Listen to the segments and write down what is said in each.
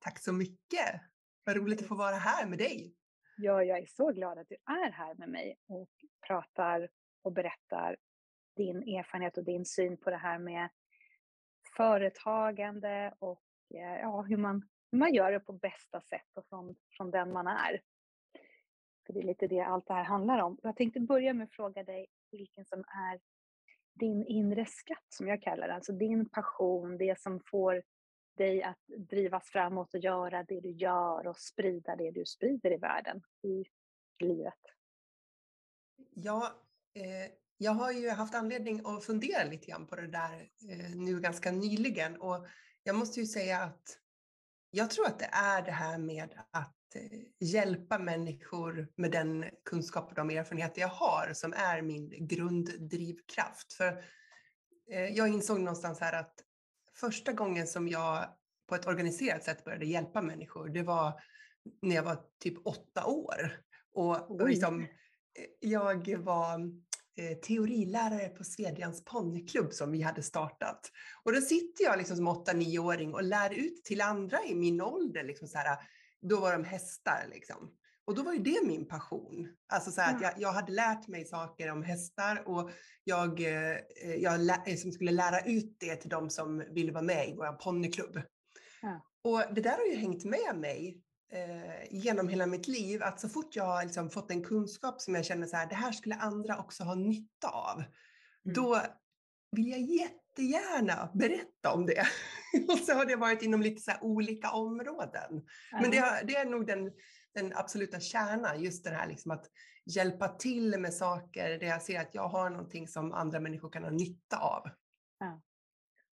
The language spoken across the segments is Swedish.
Tack så mycket! Vad roligt att få vara här med dig. Ja, jag är så glad att du är här med mig och pratar och berättar din erfarenhet och din syn på det här med företagande och eh, ja, hur, man, hur man gör det på bästa sätt och från, från den man är. För det är lite det allt det här handlar om. Jag tänkte börja med att fråga dig vilken som är din inre skatt som jag kallar det, alltså din passion, det som får dig att drivas framåt och göra det du gör och sprida det du sprider i världen, i livet? Ja, eh, jag har ju haft anledning att fundera lite grann på det där eh, nu ganska nyligen och jag måste ju säga att jag tror att det är det här med att eh, hjälpa människor med den kunskap och de erfarenheter jag har som är min grunddrivkraft. För eh, jag insåg någonstans här att första gången som jag på ett organiserat sätt började hjälpa människor, det var när jag var typ åtta år. Och, och liksom, eh, jag var eh, teorilärare på Svedjans ponnyklubb som vi hade startat. Och då sitter jag liksom som åtta, nioåring och lär ut till andra i min ålder. Liksom så här, då var de hästar. Liksom. Och då var ju det min passion. Alltså så att jag, jag, hade lärt mig saker om hästar och jag, eh, jag lä, liksom skulle lära ut det till de som ville vara med i vår ponnyklubb. Ja. Och det där har ju hängt med mig eh, genom hela mitt liv, att så fort jag har liksom fått en kunskap som jag känner så här, det här skulle andra också ha nytta av, mm. då vill jag jättegärna berätta om det. och så har det varit inom lite så olika områden. Mm. Men det, har, det, är nog den, den absoluta kärnan, just det här liksom att hjälpa till med saker där jag ser att jag har någonting som andra människor kan ha nytta av. Ja.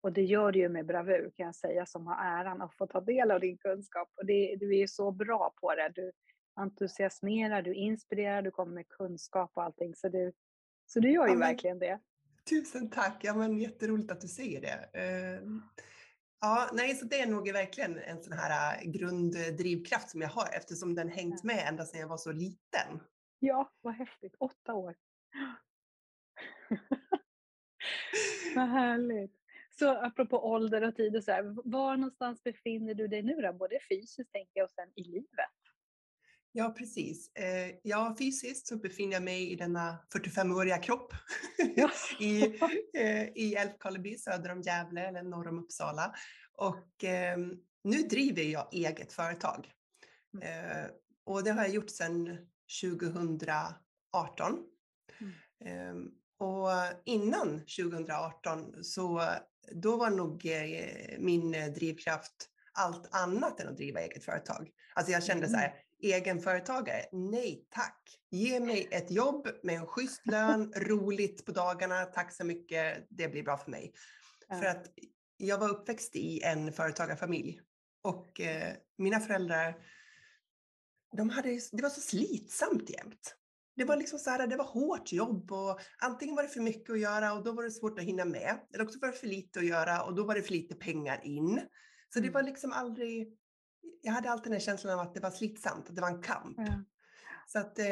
Och det gör du ju med bravur kan jag säga som har äran att få ta del av din kunskap. Och det, du är ju så bra på det. Du entusiasmerar, du inspirerar, du kommer med kunskap och allting. Så du, så du gör ju ja, men, verkligen det. Tusen tack! Ja, men jätteroligt att du säger det. Uh, ja, nej, så det är nog verkligen en sån här äh, grunddrivkraft som jag har eftersom den hängt med ända sedan jag var så liten. Ja, vad häftigt. Åtta år. vad härligt. Så apropå ålder och tid och så här, var någonstans befinner du dig nu då? Både fysiskt tänker jag och sen i livet? Ja, precis. Eh, ja, fysiskt så befinner jag mig i denna 45-åriga kropp ja. i, eh, i Älvkarleby söder om Gävle eller norr om Uppsala. Och eh, nu driver jag eget företag. Mm. Eh, och det har jag gjort sedan 2018. Mm. Ehm, och innan 2018 så då var nog eh, min eh, drivkraft allt annat än att driva eget företag. Alltså jag kände så här, mm. egenföretagare, nej tack. Ge mig ett jobb med en schysst lön, roligt på dagarna, tack så mycket, det blir bra för mig. Ja. För att jag var uppväxt i en företagarfamilj och eh, mina föräldrar, de hade, det var så slitsamt jämt. Det var liksom så här, det var hårt jobb och antingen var det för mycket att göra och då var det svårt att hinna med. Eller också var det för lite att göra och då var det för lite pengar in. Så det var mm. liksom aldrig, jag hade alltid den känslan av att det var slitsamt, att det var en kamp. Mm. Så att eh,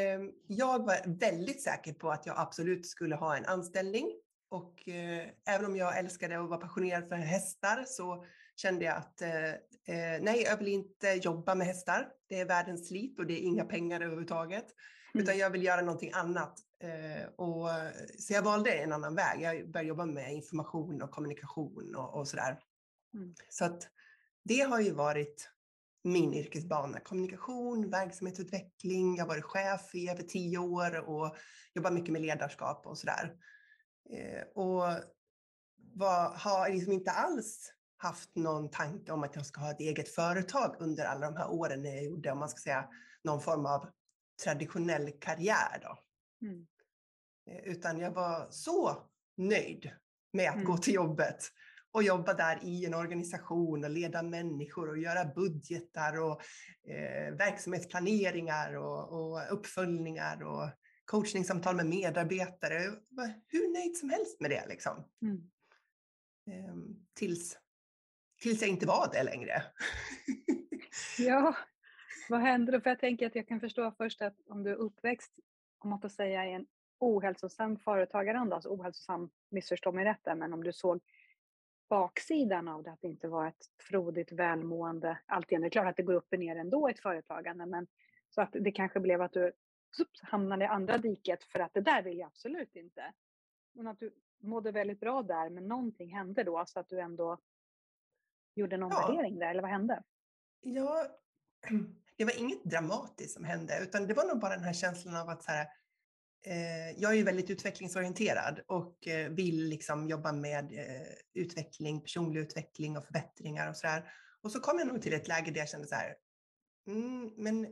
jag var väldigt säker på att jag absolut skulle ha en anställning. Och eh, även om jag älskade och var passionerad för hästar så kände jag att eh, eh nej, jag vill inte jobba med hästar. Det är världens slit och det är inga pengar överhuvudtaget. Utan mm. jag vill göra någonting annat. Eh, och, så jag valde en annan väg. Jag började jobba med information och kommunikation och, och sådär. Mm. Så att det har ju varit min yrkesbana. Kommunikation, verksamhetsutveckling. Jag har varit chef i över tio år och jobbat mycket med ledarskap och sådär. Eh, och var, har liksom inte alls haft någon tanke om att jag ska ha ett eget företag under alla de här åren jag gjorde, om man ska säga, någon form av traditionell karriär. Då. Mm. Eh, utan jag var så nöjd med att mm. gå till jobbet och jobba där i en organisation och leda människor och göra budgetar och eh, verksamhetsplaneringar och, och uppföljningar och coachningssamtal med medarbetare. Jag var hur nöjd som helst med det liksom. Mm. Ehm, tills, tills jag inte var det längre. ja, vad händer då? För jag tänker att jag kan förstå först att om du är uppväxt, om man får säga i en ohälsosam företagaranda, alltså ohälsosam, missförstå mig rätt där, men om du såg baksidan av det, att det inte var ett frodigt välmående alltid. Det är klart att det går upp och ner ändå i ett företagande, men så att det kanske blev att du hamnade i andra diket för att det där vill jag absolut inte. Men att du mådde väldigt bra där, men någonting hände då så att du ändå gjorde någon ja. värdering där, eller vad hände? Ja, det var inget dramatiskt som hände, utan det var nog bara den här känslan av att så här, eh, jag är ju väldigt utvecklingsorienterad och eh, vill liksom jobba med eh, utveckling, personlig utveckling och förbättringar och sådär. Och så kom jag nog till ett läge där jag kände så här, mm, men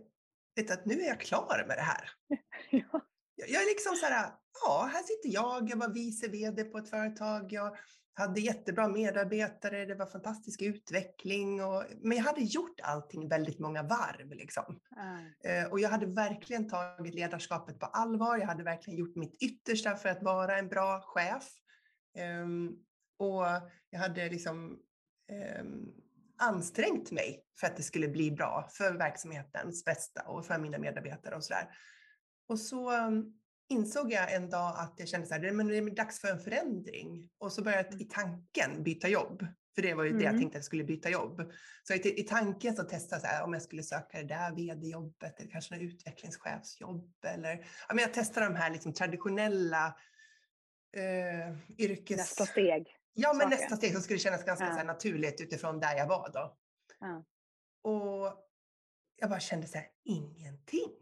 vet att nu är jag klar med det här. ja. Jag är liksom så här, ja, här sitter jag, jag var vice vd på ett företag, jag hade jättebra medarbetare, det var fantastisk utveckling. Och, men jag hade gjort allting väldigt många varv. Liksom. Mm. och jag hade verkligen tagit ledarskapet på allvar. Jag hade verkligen gjort mitt yttersta för att vara en bra chef. Um, och jag hade liksom um, ansträngt mig för att det skulle bli bra för verksamhetens bästa och för mina medarbetare och sådär. Och så um, insåg jag en dag att jag kände så här, men det är dags för en förändring. Och så började jag mm. i tanken byta jobb. För det var ju mm. det jag mm. tänkte att jag skulle byta jobb. Så i, i tanken så testade jag så här, om jag skulle söka det där vd-jobbet eller kanske något utvecklingschefsjobb. Eller, ja, men jag testade de här liksom traditionella eh, yrkes... Nästa steg. Ja, men saker. nästa steg som skulle kännas ganska ja. så naturligt utifrån där jag var då. Ja. Och jag bara kände så här, ingenting.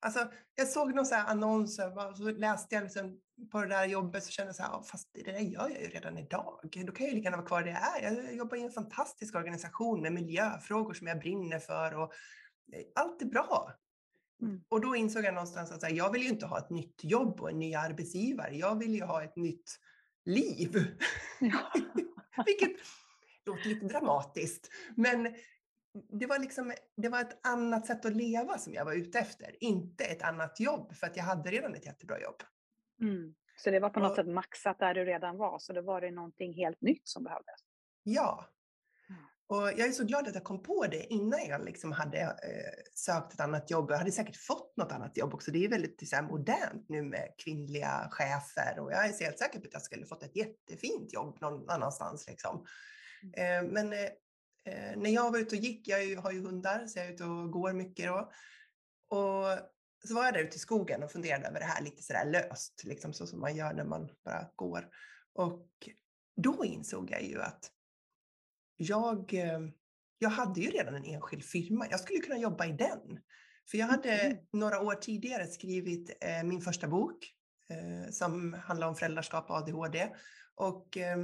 Alltså, jag såg någon så annons och så läste jag liksom på det där jobbet så kände jag så här, fast det där gör jag ju redan idag. Då kan jag ju lika gärna vara kvar där jag är. Jag jobbar i en fantastisk organisation med miljöfrågor som jag brinner för och eh, allt är bra. Mm. Och då insåg jag någonstans att här, jag vill ju inte ha ett nytt jobb och en ny arbetsgivare. Jag vill ju ha ett nytt liv. Ja. Vilket låter lite dramatiskt. Men det var, liksom, det var ett annat sätt att leva som jag var ute efter, inte ett annat jobb, för att jag hade redan ett jättebra jobb. Mm. Så det var på något och, sätt maxat där du redan var, så det var det någonting helt nytt som behövdes? Ja. Mm. Och jag är så glad att jag kom på det innan jag liksom hade eh, sökt ett annat jobb. Jag hade säkert fått något annat jobb också. Det är väldigt så här, modernt nu med kvinnliga chefer och jag är helt säker på att jag skulle fått ett jättefint jobb någon annanstans. Liksom. Mm. Eh, men eh, när jag var ute och gick, jag har ju hundar så jag är ute och går mycket då. Och så var jag där ute i skogen och funderade över det här lite sådär löst, liksom så som man gör när man bara går. Och då insåg jag ju att jag, eh, jag hade ju redan en enskild firma. Jag skulle kunna jobba i den. För jag hade mm. några år tidigare skrivit eh, min första bok eh, som handlar om föräldraskap och ADHD. Och eh,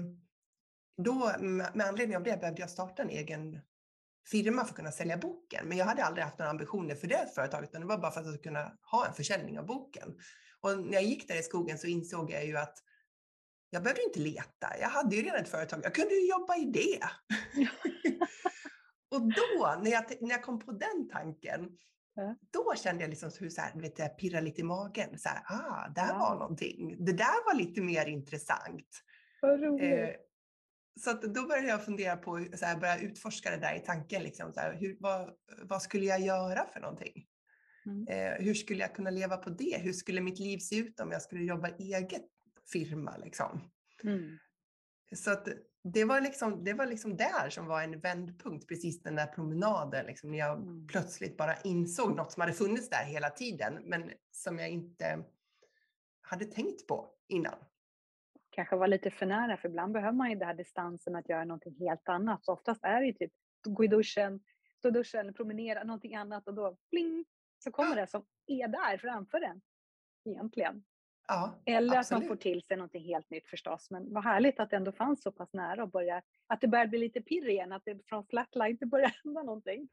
då, med anledning av det behövde jag starta en egen firma för att kunna sälja boken. Men jag hade aldrig haft några ambitioner för det företaget, utan det var bara för att kunna ha en försäljning av boken. Och när jag gick där i skogen så insåg jag ju att jag behövde inte leta. Jag hade ju redan ett företag. Jag kunde ju jobba i det. och då, när jag, när jag kom på den tanken, ja. då kände jag liksom hur så här, vet jag pirrade lite i magen. Så här, ah, där ja. var någonting. Det där var lite mer intressant. Vad roligt. Eh, så då började jag fundera på, så här, börja utforska det där i tanken. Liksom, så här, hur, vad, vad skulle jag göra för någonting? Mm. Eh, hur skulle jag kunna leva på det? Hur skulle mitt liv se ut om jag skulle jobba eget firma? Liksom? Mm. Så att det var, liksom, det var liksom där som var en vändpunkt, precis den där promenaden, liksom, när jag mm. plötsligt bara insåg något som hade funnits där hela tiden, men som jag inte hade tänkt på innan kanske var lite för nära, för ibland behöver man ju den här distansen att göra någonting helt annat. Så oftast är det ju typ gå i duschen, stå i duschen, promenera, någonting annat och då pling, så kommer det som är där framför en egentligen. Ja, Eller absolut. att man får till sig någonting helt nytt förstås. Men vad härligt att det ändå fanns så pass nära och börja, att det börjar bli lite pirr igen, att det från flatline inte börjar hända någonting.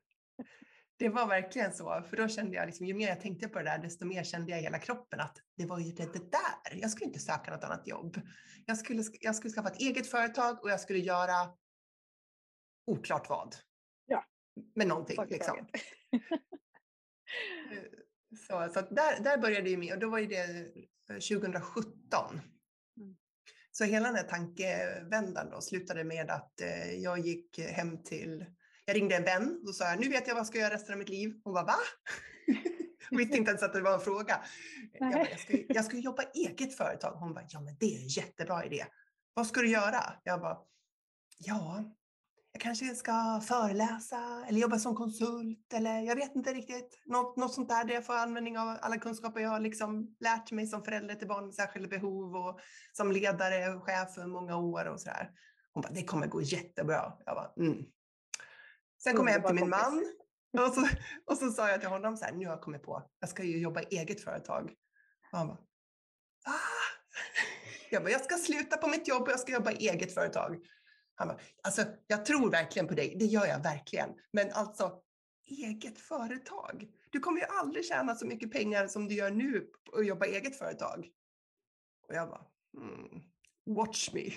Det var verkligen så, för då kände jag, liksom, ju mer jag tänkte på det där, desto mer kände jag i hela kroppen att det var ju det, det där. Jag skulle inte söka något annat jobb. Jag skulle, jag skulle skaffa ett eget företag och jag skulle göra oklart vad. Ja. Med någonting liksom. så så där, där började ju med, och då var ju det 2017. Mm. Så hela den här tankevändan då slutade med att eh, jag gick hem till jag ringde en vän och sa nu vet jag vad jag ska göra resten av mitt liv. Hon bara va? Hon visste inte ens att det var en fråga. Jag, bara, jag, ska, jag ska jobba eget företag. Hon bara ja men det är en jättebra idé. Vad ska du göra? Jag bara ja, jag kanske ska föreläsa eller jobba som konsult eller jag vet inte riktigt. Något, något sånt där där jag får användning av alla kunskaper jag har liksom lärt mig som förälder till barn med särskilda behov och som ledare och chef för många år och sådär. Hon bara, det kommer gå jättebra. Jag bara, mm, Sen kom jag hem till min man och så, och så sa jag till honom så här, nu har jag kommit på, jag ska ju jobba i eget företag. Och han bara, ah! Jag bara, jag ska sluta på mitt jobb och jag ska jobba i eget företag. Han bara, alltså jag tror verkligen på dig, det gör jag verkligen. Men alltså, eget företag? Du kommer ju aldrig tjäna så mycket pengar som du gör nu och jobba i eget företag. Och jag bara, mm, watch me.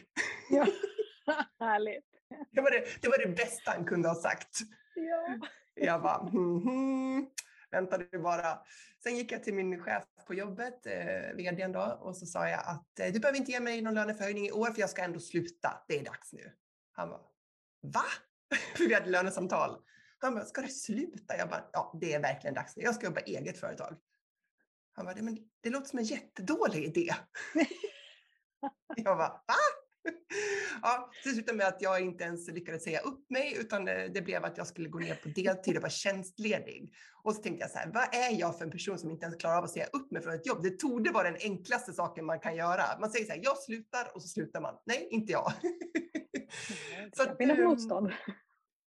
Ja, härligt. Det var det, det var det bästa han kunde ha sagt. Ja. Jag bara, mm -hmm. väntade bara. Sen gick jag till min chef på jobbet, eh, vdn då, och så sa jag att eh, du behöver inte ge mig någon löneförhöjning i år för jag ska ändå sluta. Det är dags nu. Han bara, va? för vi hade lönesamtal. Han bara, ska du sluta? Jag bara, ja det är verkligen dags nu. Jag ska jobba eget företag. Han bara, men det låter som en jättedålig idé. jag bara, va? Ja, det slutade med att jag inte ens lyckades säga upp mig utan det blev att jag skulle gå ner på deltid och vara tjänstledig. Och så tänkte jag så här, vad är jag för en person som inte ens klarar av att säga upp mig från ett jobb? Det torde vara den enklaste saken man kan göra. Man säger så här, jag slutar och så slutar man. Nej, inte jag. så att, ehm, motstånd.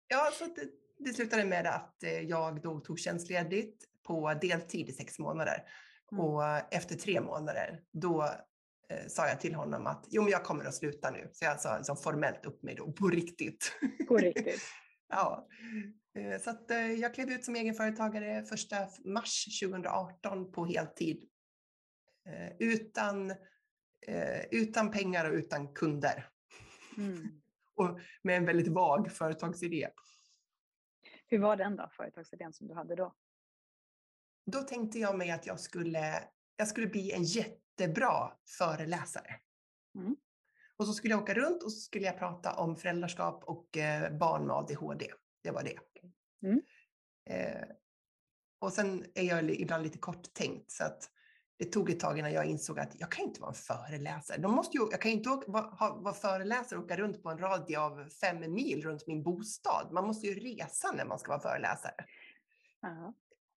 Ja, så det, det slutade med att eh, jag då tog tjänstledigt på deltid i sex månader. Mm. Och efter tre månader, då eh, sa jag till honom att jo, men jag kommer att sluta nu. Så jag sa liksom, formellt upp mig då, på riktigt. På riktigt. ja. Eh, så att, eh, jag klev ut som egenföretagare första mars 2018 på heltid. Eh, utan, eh, utan pengar och utan kunder. Mm. och med en väldigt vag företagsidé. Hur var den då, företagsidén som du hade då? Då tänkte jag mig att jag skulle, jag skulle bli en jätte jättebra föreläsare. Mm. Och så skulle jag åka runt och så skulle jag prata om föräldraskap och eh, barn med ADHD. Det var det. Mm. Eh, och sen är jag ibland lite kort tänkt så att det tog ett tag innan jag insåg att jag kan inte vara en föreläsare. De måste ju, jag kan inte åka, vara, vara föreläsare och åka runt på en radie av fem mil runt min bostad. Man måste ju resa när man ska vara föreläsare. Uh -huh.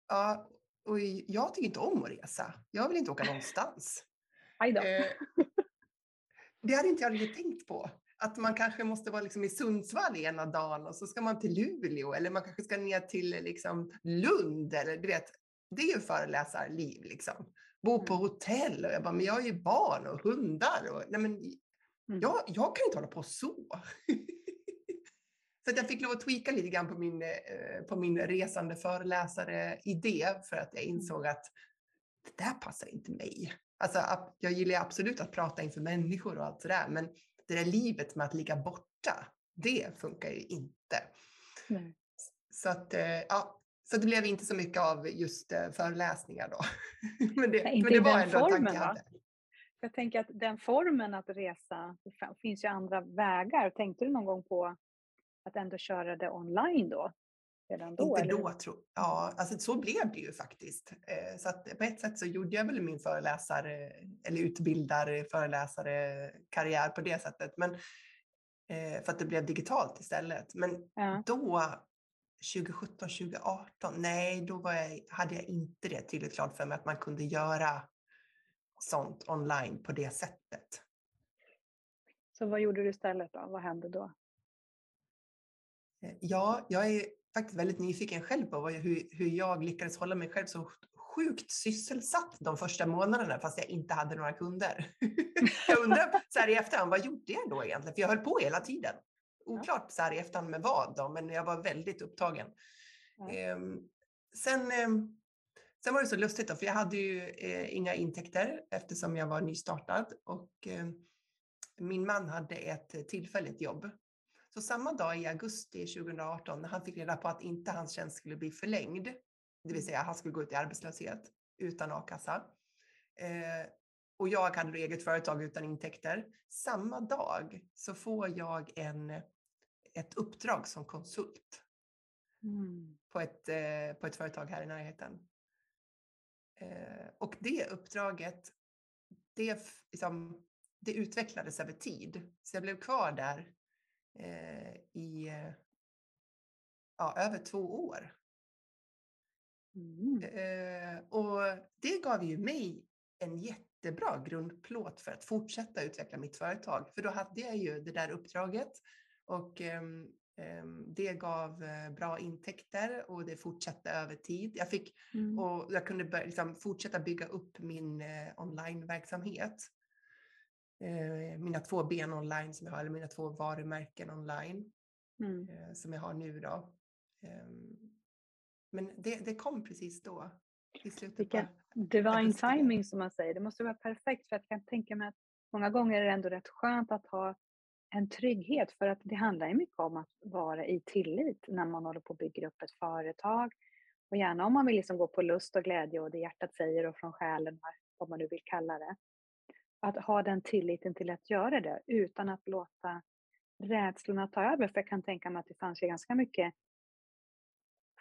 Ja, och jag tycker inte om att resa. Jag vill inte åka någonstans. Eh, det hade inte jag riktigt tänkt på. Att man kanske måste vara liksom i Sundsvall ena dagen och så ska man till Luleå eller man kanske ska ner till liksom Lund eller du vet, det är ju föreläsarliv liksom. Bo på mm. hotell och jag bara, men jag har ju barn och hundar och nej men mm. jag, jag kan inte hålla på så. så att jag fick lov att tweaka lite grann på min, eh, på min resande föreläsare-idé för att jag insåg att det där passar inte mig. Alltså, jag gillar absolut att prata inför människor och allt sådär, men det där livet med att ligga borta, det funkar ju inte. Nej. Så att, eh, ja, så det blev inte så mycket av just eh, föreläsningar då. men det, Nej, men det var ändå formen, en tanke jag hade. Jag tänker att den formen att resa, det finns ju andra vägar. Tänkte du någon gång på att ändå köra det online då? Redan då? Inte då, tro, ja, alltså så blev det ju faktiskt. Eh, så att på ett sätt så gjorde jag väl min föreläsare eller utbildare, föreläsare karriär på det sättet. Men eh, för att det blev digitalt istället. Men ja. då 2017, 2018, nej, då jag, hade jag inte det tydligt klart för mig att man kunde göra sånt online på det sättet. Så vad gjorde du istället då? Vad hände då? Eh, ja, jag är faktiskt väldigt nyfiken själv på hur, hur jag lyckades hålla mig själv så sjukt sysselsatt de första månaderna fast jag inte hade några kunder. jag undrar så här i efterhand, vad gjorde jag då egentligen? För jag höll på hela tiden. Oklart så här i efterhand med vad då, men jag var väldigt upptagen. Ja. Ehm, sen, eh, sen var det så lustigt då, för jag hade ju eh, inga intäkter eftersom jag var nystartad och eh, min man hade ett tillfälligt jobb. Så samma dag i augusti 2018 när han fick reda på att inte hans tjänst skulle bli förlängd, det vill säga han skulle gå ut i arbetslöshet utan a-kassa. Eh, och jag hade eget företag utan intäkter. Samma dag så får jag en, ett uppdrag som konsult mm. på, ett, eh, på ett företag här i närheten. Eh, och det uppdraget, det, liksom, det utvecklades över tid. Så jag blev kvar där i ja, över två år. Mm. Eh, och det gav ju mig en jättebra grundplåt för att fortsätta utveckla mitt företag. För då hade jag ju det där uppdraget och eh, det gav eh, bra intäkter och det fortsatte över tid. Jag, fick, mm. och jag kunde börja, liksom, fortsätta bygga upp min eh, onlineverksamhet. Eh, mina två ben online som jag har, eller mina två varumärken online mm. Eh, som jag har nu då. Ehm, men det, det kom precis då. I slutet Vilken divine timing som man säger. Det måste vara perfekt för att jag kan tänka mig att många gånger är det ändå rätt skönt att ha en trygghet för att det handlar ju mycket om att vara i tillit när man håller på att bygga upp ett företag. Och gärna om man vill liksom gå på lust och glädje och det hjärtat säger och från själen, vad man nu vill kalla det. Att ha den tilliten till att göra det utan att låta rädslorna ta över. För jag kan tänka mig att det fanns ju ganska mycket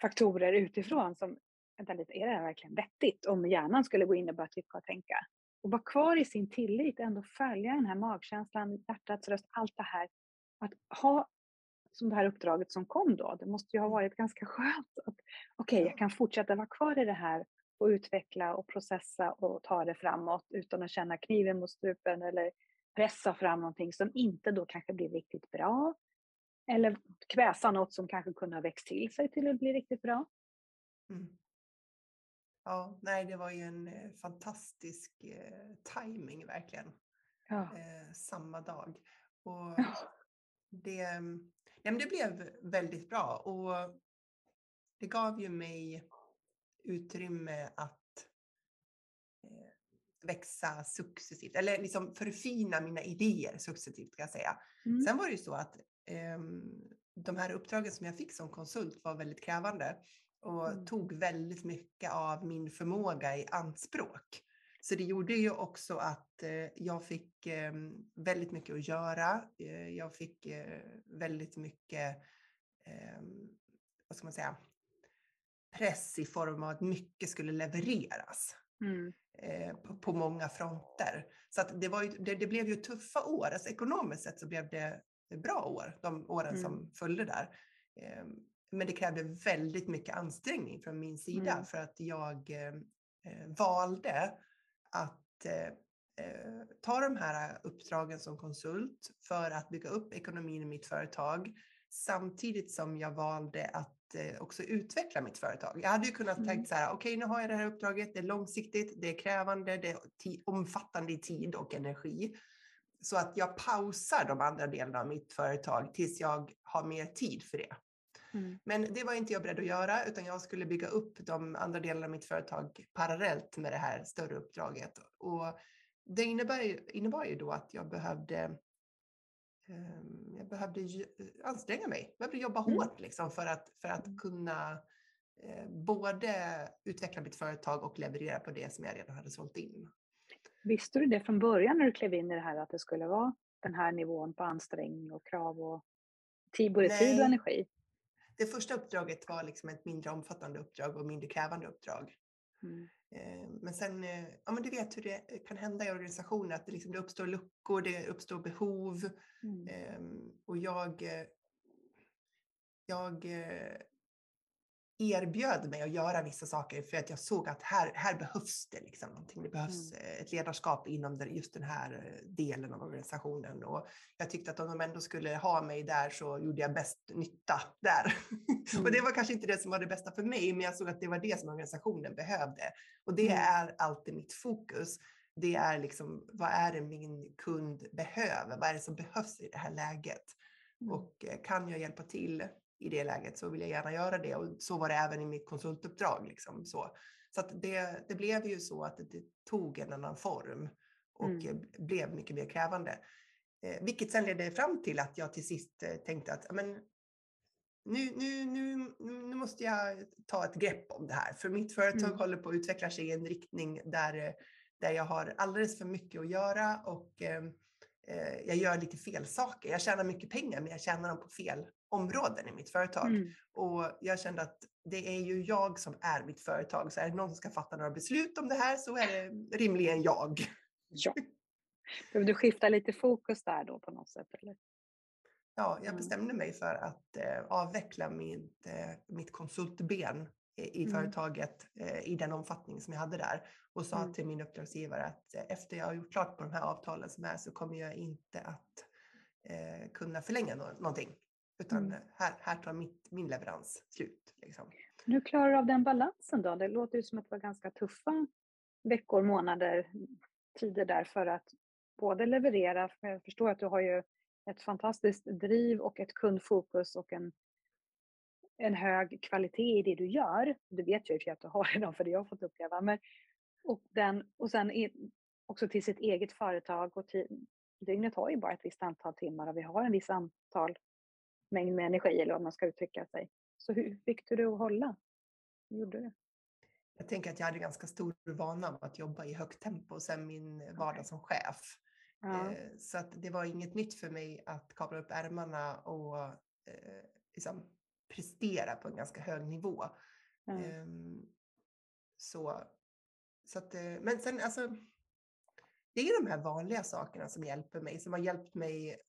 faktorer utifrån som, vänta lite, är det här verkligen vettigt? Om hjärnan skulle gå in och börja tycka och tänka. Och vara kvar i sin tillit, ändå följa den här magkänslan, hjärtats röst, allt det här. Att ha som det här uppdraget som kom då, det måste ju ha varit ganska skönt. Okej, okay, jag kan fortsätta vara kvar i det här och utveckla och processa och ta det framåt utan att känna kniven mot strupen eller pressa fram någonting som inte då kanske blir riktigt bra eller kväsa något som kanske kunde ha växt till sig till att bli riktigt bra. Mm. Ja, nej, det var ju en eh, fantastisk eh, timing verkligen. Ja. Eh, samma dag. Och ja. det, nej, det blev väldigt bra och det gav ju mig utrymme att eh, växa successivt, eller liksom förfina mina idéer successivt kan jag säga. Mm. Sen var det ju så att Ehm, de här uppdragen som jag fick som konsult var väldigt krävande och mm. tog väldigt mycket av min förmåga i anspråk. Så det gjorde ju också att eh, jag fick ehm, väldigt mycket att göra. Eh, jag fick eh, väldigt mycket, ehm, vad ska man säga, press i form av att mycket skulle levereras. Mm. På, på, många fronter. Så att det, var ju, det, det, blev ju tuffa år. Alltså ekonomiskt sett så blev det bra år, de åren mm. som följde där. Ehm, men det krävde väldigt mycket ansträngning från min sida mm. för att jag eh, valde att eh, eh, ta de här uppdragen som konsult för att bygga upp ekonomin i mitt företag samtidigt som jag valde att också utveckla mitt företag. Jag hade ju kunnat mm. tänkt så här, okej okay, nu har jag det här uppdraget, det är långsiktigt, det är krävande, det är omfattande i tid och energi så att jag pausar de andra delarna av mitt företag tills jag har mer tid för det. Mm. Men det var inte jag beredd att göra utan jag skulle bygga upp de andra delarna av mitt företag parallellt med det här större uppdraget. Och det innebär, innebar ju då att jag behövde jag behövde anstränga mig, jag behövde jobba mm. hårt liksom för, att, för att mm. kunna eh, både utveckla mitt företag och leverera på det som jag redan hade sålt in. Visste du det från början när du klev in i det här att det skulle vara den här nivån på ansträngning och krav och tid, både tid och energi? Det första uppdraget var liksom ett mindre omfattande uppdrag och mindre krävande uppdrag. Mm. Eh, men sen, eh, ja men du vet hur det kan hända i organisationer, att det, liksom, det uppstår luckor, det uppstår behov. Mm. Ehm, och jag, eh, jag erbjöd mig att göra vissa saker för att jag såg att här, här behövs det liksom någonting. Det behövs mm. Ett ledarskap inom just den här eh, delen av organisationen. Och jag tyckte att om de ändå skulle ha mig där så gjorde jag bäst nytta där. Mm. och det var kanske inte det som var det bästa för mig, men jag såg att det var det som organisationen behövde. Och det mm. är alltid mitt fokus. Det är liksom, vad är det min kund behöver? Vad är det som behövs i det här läget? Mm. Och eh, kan jag hjälpa till i det läget så vill jag gärna göra det. Och så var det även i mitt konsultuppdrag. Liksom, så så det, det blev ju så att det tog en annan form och mm. blev mycket mer krävande. Eh, vilket sen ledde fram till att jag till sist eh, tänkte att men, nu, nu, nu, nu måste jag ta ett grepp om det här. För mitt företag mm. håller på att utveckla sig i en riktning där, där jag har alldeles för mycket att göra och eh, eh, jag gör lite fel saker. Jag tjänar mycket pengar men jag tjänar dem på fel områden i mitt företag. Mm. Och jag kände att det är ju jag som är mitt företag. Så är det någon som ska fatta några beslut om det här så är det rimligen jag. Ja. Behöver du skifta lite fokus där då på något sätt? Eller? Ja, jag bestämde mig för att eh, avveckla mitt, eh, mitt konsultben i, mm. företaget eh, i den omfattning som jag hade där och sa mm. till min uppdragsgivare att eh, efter jag har gjort klart på de här avtalen som är så kommer jag inte att eh, kunna förlänga no någonting. Utan mm. här, här tar mitt, min leverans slut. Liksom. Hur klarar du av den balansen då? Det låter ju som att det var ganska tuffa veckor, månader, tider där för att både leverera, för jag förstår att du har ju ett fantastiskt driv och ett kundfokus och en, en hög kvalitet i det du gör. Det vet jag ju att du har redan för det jag har fått uppleva. Men, och, den, och sen också till sitt eget företag och till, dygnet har ju bara ett visst antal timmar och vi har en viss antal mängd med energi eller vad man ska uttrycka sig. Så hur fick du det att hålla? Hur gjorde du? Jag tänker att jag hade ganska stor vana av att jobba i högt tempo sen min vardag som chef. Ja. Eh, så att det var inget nytt för mig att kavla upp ärmarna och eh, liksom prestera på en ganska hög nivå. Mm. Så, så att, eh, men sen alltså, det är de här vanliga sakerna som hjälper mig, som har hjälpt mig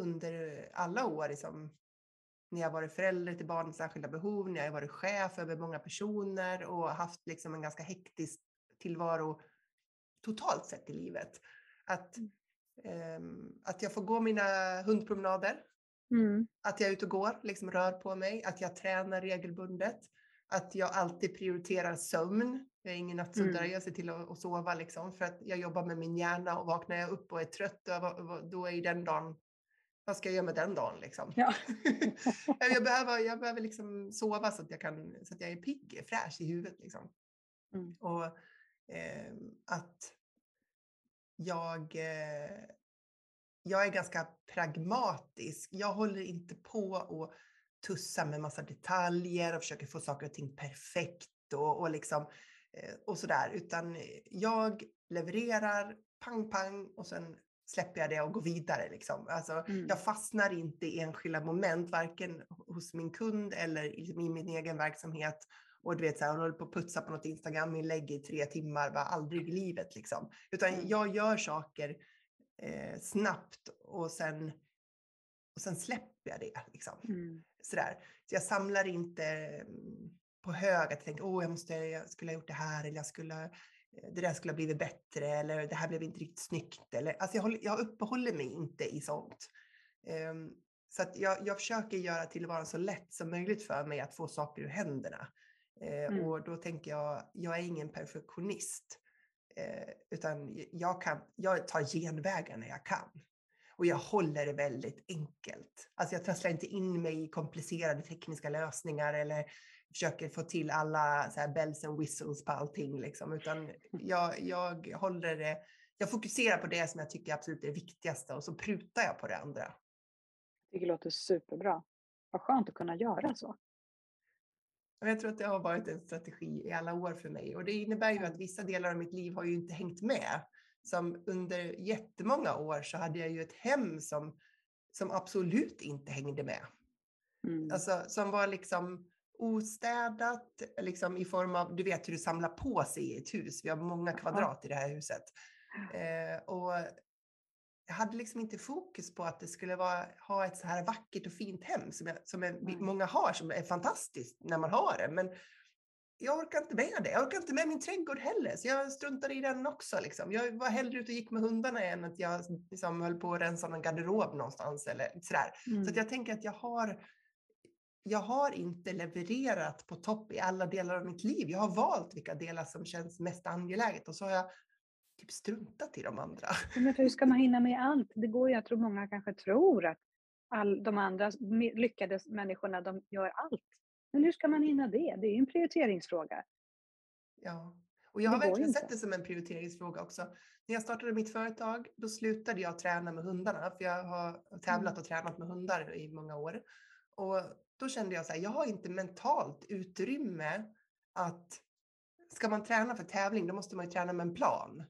under alla år, liksom, när jag varit förälder till barn med särskilda behov, när jag varit chef över många personer och haft liksom en ganska hektisk tillvaro totalt sett i livet. Att, um, att jag får gå mina hundpromenader, mm. att jag är ute och går, liksom rör på mig, att jag tränar regelbundet, att jag alltid prioriterar sömn. Jag är ingen nattsuddare, mm. jag ser till att, att sova liksom, för att jag jobbar med min hjärna och vaknar jag upp och är trött, då är den dagen vad ska jag göra med den dagen liksom? Ja. jag behöver, jag behöver liksom sova så att jag, kan, så att jag är pigg, fräsch i huvudet. Liksom. Mm. Och eh, att jag, eh, jag är ganska pragmatisk. Jag håller inte på och tussa med massa detaljer och försöker få saker och ting perfekt och, och, liksom, eh, och sådär. Utan jag levererar pang pang och sen släpper jag det och går vidare. Liksom. Alltså, mm. Jag fastnar inte i enskilda moment, varken hos min kund eller i, min egen verksamhet. Och du vet, så här, hon håller på att putsa på något Instagram-inlägg i tre timmar, bara aldrig i livet. Liksom. Utan mm. jag gör saker eh, snabbt och sen, och sen släpper jag det. Liksom. Mm. Sådär. Så jag samlar inte mm, på hög att tänker, åh, jag, måste, jag skulle ha gjort det här eller jag skulle det där skulle ha blivit bättre eller det här blev inte riktigt snyggt. Eller, alltså jag, håller, jag uppehåller mig inte i sånt. Um, så att jag, jag försöker göra tillvaron så lätt som möjligt för mig att få saker ur händerna. Uh, mm. Och då tänker jag, jag är ingen perfektionist. Uh, utan jag, kan, jag tar genvägar när jag kan. Och jag håller det väldigt enkelt. Alltså jag trasslar inte in mig i komplicerade tekniska lösningar eller försöker få till alla så här bells and whistles på allting liksom, utan jag, jag håller det, jag fokuserar på det som jag tycker absolut är det viktigaste och så prutar jag på det andra. Jag tycker det låter superbra. Vad skönt att kunna göra så. Jag tror att det har varit en strategi i alla år för mig och det innebär ju att vissa delar av mitt liv har ju inte hängt med. Som under jättemånga år så hade jag ju ett hem som, som absolut inte hängde med. Mm. Alltså som var liksom ostädat, liksom i form av, du vet hur du samlar på sig i ett hus. Vi har många kvadrat i det här huset. Eh, och jag hade liksom inte fokus på att det skulle vara, ha ett så här vackert och fint hem som, jag, som är, mm. många har, som är fantastiskt när man har det. Men jag orkar inte med det. Jag orkar inte med min trädgård heller, så jag struntade i den också. Liksom. Jag var hellre ute och gick med hundarna än att jag liksom, höll på att rensa någon garderob någonstans. Eller sådär. Mm. Så jag tänker att jag har jag har inte levererat på topp i alla delar av mitt liv. Jag har valt vilka delar som känns mest angeläget och så har jag typ struntat i de andra. Men hur ska man hinna med allt? Det går ju, jag tror många kanske tror att all, de andra lyckade människorna, de gör allt. Men hur ska man hinna det? Det är ju en prioriteringsfråga. Ja, och jag har verkligen sett det som en prioriteringsfråga också. När jag startade mitt företag, då slutade jag träna med hundarna, för jag har tävlat mm. och tränat med hundar i många år. Och då kände jag så här, jag har inte mentalt utrymme att ska man träna för tävling, då måste man ju träna med en plan.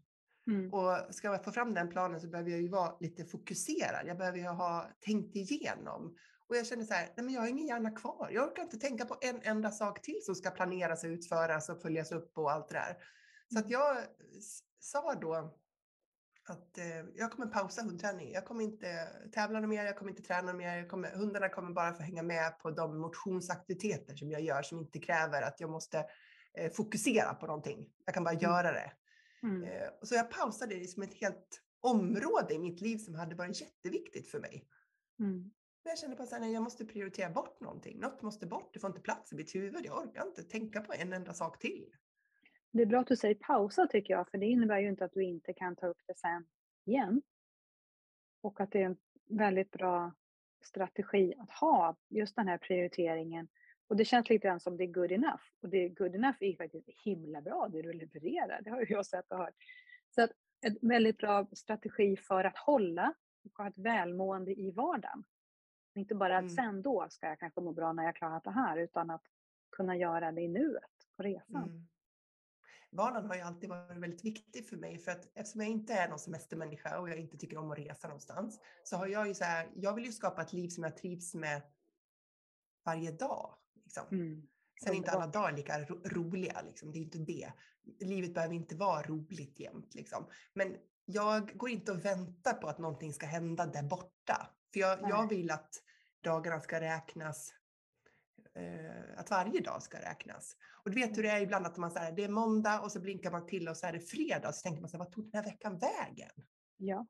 Mm. Och ska jag få fram den planen så behöver jag ju vara lite fokuserad. Jag behöver ju ha tänkt igenom. Och jag känner så här, nej men jag har ingen hjärna kvar. Jag orkar inte tänka på en enda sak till som ska planeras och utföras och följas upp och allt det där. Så att jag sa då att eh, jag kommer pausa hundträning. Jag kommer inte tävla mer, jag kommer inte träna mer. Kommer, hundarna kommer bara få hänga med på de motionsaktiviteter som jag gör som inte kräver att jag måste eh, fokusera på någonting. Jag kan bara mm. göra det. Mm. Eh, så jag pausade det som ett helt område i mitt liv som hade varit jätteviktigt för mig. Mm. Men jag kände bara att jag måste prioritera bort någonting. Något måste bort, det får inte plats i mitt huvud. Jag orkar inte tänka på en enda sak till. Det är bra att du säger pausa tycker jag, för det innebär ju inte att du inte kan ta upp det sen igen. Och att det är en väldigt bra strategi att ha, just den här prioriteringen. Och det känns lite grann som det är good enough. Och det är good enough är faktiskt himla bra, det du levererar. Det har jag sett och hört. Så att en väldigt bra strategi för att hålla och ha ett välmående i vardagen. Inte bara att mm. sen då ska jag kanske må bra när jag klarat det här, utan att kunna göra det i nuet på resan. Mm vardagen har ju alltid varit väldigt viktig för mig för att eftersom jag inte är någon semestermänniska och jag inte tycker om att resa någonstans så har jag ju så här, jag vill ju skapa ett liv som jag trivs med varje dag. Liksom. Mm. Sen är inte alla dagar lika ro roliga, liksom. det är inte det. Livet behöver inte vara roligt jämt. Liksom. Men jag går inte och väntar på att någonting ska hända där borta. För jag, jag vill att dagarna ska räknas eh, att varje dag ska räknas. Och du vet hur det är ibland att man säger det är måndag och så blinkar man till och så är det fredag så tänker man så här, vad tog den här veckan vägen? Ja.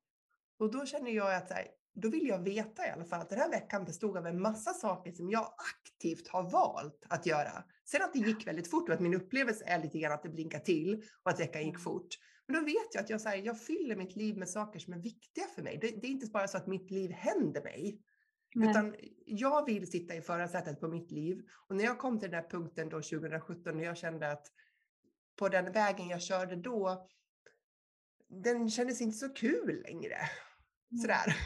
Och då känner jag att så här, då vill jag veta i alla fall att den här veckan bestod av en massa saker som jag aktivt har valt att göra. Sen att det gick väldigt fort och att min upplevelse är lite grann att det blinkar till och att veckan gick fort. Men då vet jag att jag, så här, jag fyller mitt liv med saker som är viktiga för mig. Det, det, är inte bara så att mitt liv händer mig, Nej. Utan jag vill sitta i förarsätet på mitt liv. Och när jag kom till den där punkten då 2017 när jag kände att på den vägen jag körde då, den kändes inte så kul längre. Sådär.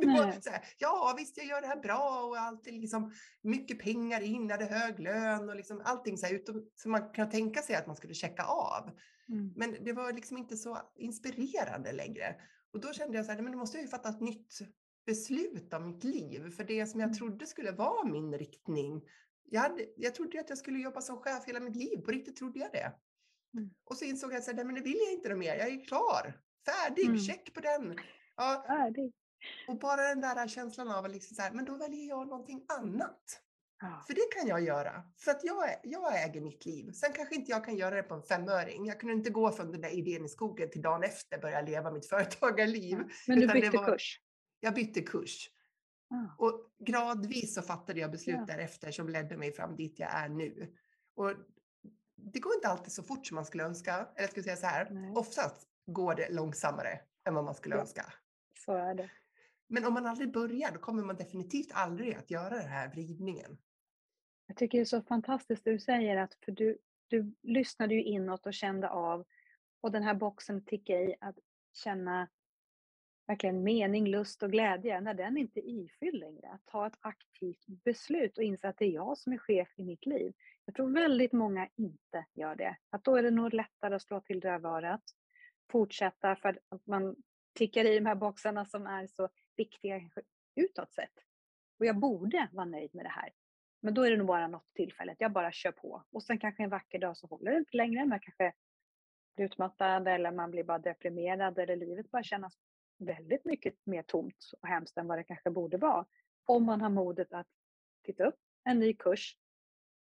Sådär. Ja, visst, jag gör det här bra och alltid liksom mycket pengar in, hade hög lön och liksom allting så här, utom, som man kan tänka sig att man skulle checka av. Mm. Men det var liksom inte så inspirerande längre. Och då kände jag så här, men då måste jag ju fatta ett nytt beslut av mitt liv. För det som jag mm. trodde skulle vara min riktning. Jag, hade, jag trodde att jag skulle jobba som chef hela mitt liv. På riktigt trodde jag det. Mm. Och så insåg jag att men det vill jag inte mer. Jag är klar. Färdig. Mm. Check på den. Ja. Färdig. Och bara den där känslan av att liksom så här, men då väljer jag någonting annat. Ja. För det kan jag göra. För att jag, jag äger mitt liv. Sen kanske inte jag kan göra det på en femöring. Jag kunde inte gå från den där idén i skogen till dagen efter börja leva mitt företagarliv. Men du bytte var, kurs? Jag bytte kurs. Ah. Och gradvis så fattade jag beslut ja. därefter som ledde mig fram dit jag är nu. Och det går inte alltid så fort som man skulle önska. Eller jag skulle säga så här, Nej. oftast går det långsammare än vad man skulle ja. önska. Så är det. Men om man aldrig börjar, då kommer man definitivt aldrig att göra den här vridningen. Jag tycker det är så fantastiskt det du säger, att för du, du lyssnade ju inåt och kände av, och den här boxen tickade i att känna verkligen mening, lust och glädje, när den inte är ifylld längre. Att ta ett aktivt beslut och inse att det är jag som är chef i mitt liv. Jag tror väldigt många inte gör det. Att då är det nog lättare att slå till dövörat, fortsätta för att man tickar i de här boxarna som är så viktiga utåt sett. Och jag borde vara nöjd med det här. Men då är det nog bara något tillfälle, jag bara kör på. Och sen kanske en vacker dag så håller det inte längre, man kanske blir utmattad eller man blir bara deprimerad eller livet bara kännas väldigt mycket mer tomt och hemskt än vad det kanske borde vara. Om man har modet att titta upp en ny kurs.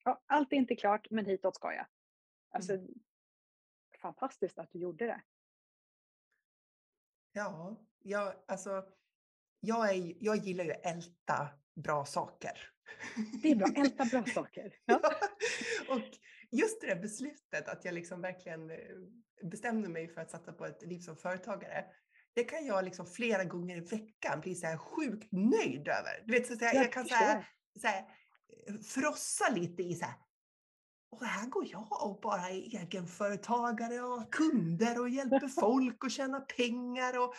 Ja, allt är inte klart, men hitåt ska jag. Alltså, mm. Fantastiskt att du gjorde det. Ja, jag, alltså, jag, är, jag gillar ju att älta bra saker. Det är bra, älta bra saker. Ja. ja. och just det där beslutet att jag liksom verkligen eh, bestämde mig för att satsa på ett liv som företagare det kan jag liksom flera gånger i veckan bli så här sjukt nöjd över. Du vet, så att jag, kan så här, så här, eh, frossa lite i så här, och här går jag och bara är egenföretagare och kunder och hjälper folk att tjäna pengar. Och,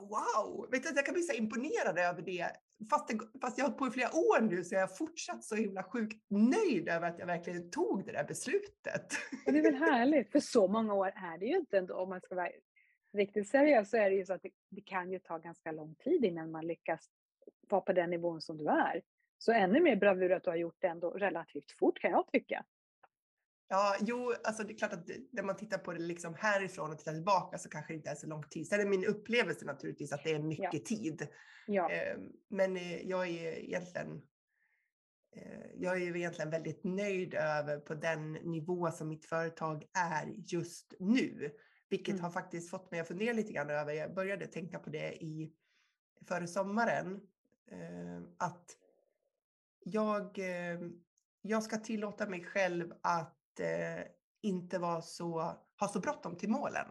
wow! Vet du, jag kan bli så imponerad över det. Fast, det, fast jag har hållit på i flera år nu så är jag fortsatt så himla sjukt nöjd över att jag verkligen tog det där beslutet. Och det är väl härligt, för så många år är det ju inte ändå. Om man ska vara riktigt seriös så är det ju så att det, det kan ju ta ganska lång tid innan man lyckas vara på den nivån som du är. Så ännu mer bravur att du har gjort det ändå relativt fort kan jag tycka. Ja, jo, alltså det är klart att det, när man tittar på det liksom härifrån och tittar tillbaka så kanske det inte är så lång tid. Sen är min upplevelse naturligtvis att det är mycket Ja. tid. Ja. Eh, Men eh, jag är egentligen eh, jag är ju egentligen väldigt nöjd över på den nivå som mitt företag är just nu. Vilket Mm. har faktiskt fått mig att fundera lite grann över, jag började tänka på det i före sommaren, eh, att jag, eh, jag ska tillåta mig själv att eh, inte vara så, ha så bråttom till målen.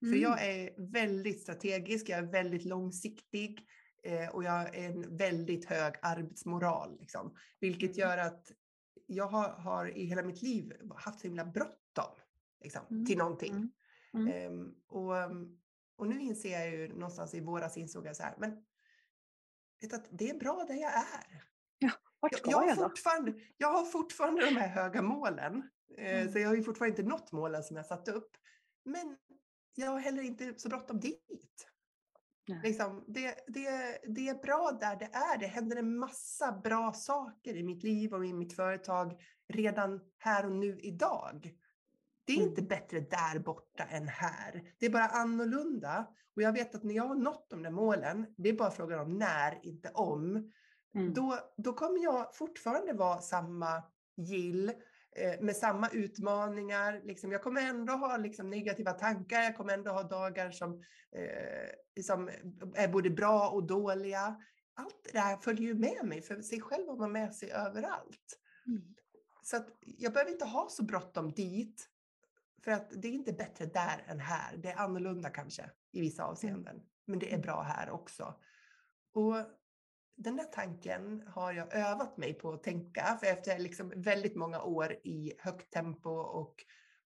För Mm. jag är väldigt strategisk, jag är väldigt långsiktig eh, och jag är en väldigt hög arbetsmoral. Liksom, vilket Mm. gör att jag har, har i hela mitt liv haft så himla bråttom liksom, Mm. till någonting. Mm. Ehm, och, um, och nu inser jag ju någonstans i våras insåg jag så här, men vet att det är bra där jag är. Vart Jag, ska jag, jag, har då? fortfarande, jag har fortfarande de här höga målen. Eh, Mm. Så jag har ju fortfarande inte nått målen som jag satt upp. Men jag har heller inte så bråttom dit. Liksom, det, det, det är bra där det är. Det händer en massa bra saker i mitt liv och i mitt företag redan här och nu idag. Det är Mm. inte bättre där borta än här. Det är bara annorlunda. Och jag vet att när jag har nått de där målen, det är bara frågan om när, inte om. Mm. Då, då kommer jag fortfarande vara samma Jill eh, med samma utmaningar. Liksom, jag kommer ändå ha liksom, negativa tankar, jag kommer ändå ha dagar som, eh, som är både bra och dåliga. Allt det där följer ju med mig, för sig själv har man med sig överallt. Mm. Så jag behöver inte ha så bråttom dit. För att det är inte bättre där än här. Det är annorlunda kanske i vissa avseenden. Men det är bra här också. Och den där tanken har jag övat mig på att tänka. För efter liksom väldigt många år i högt tempo och,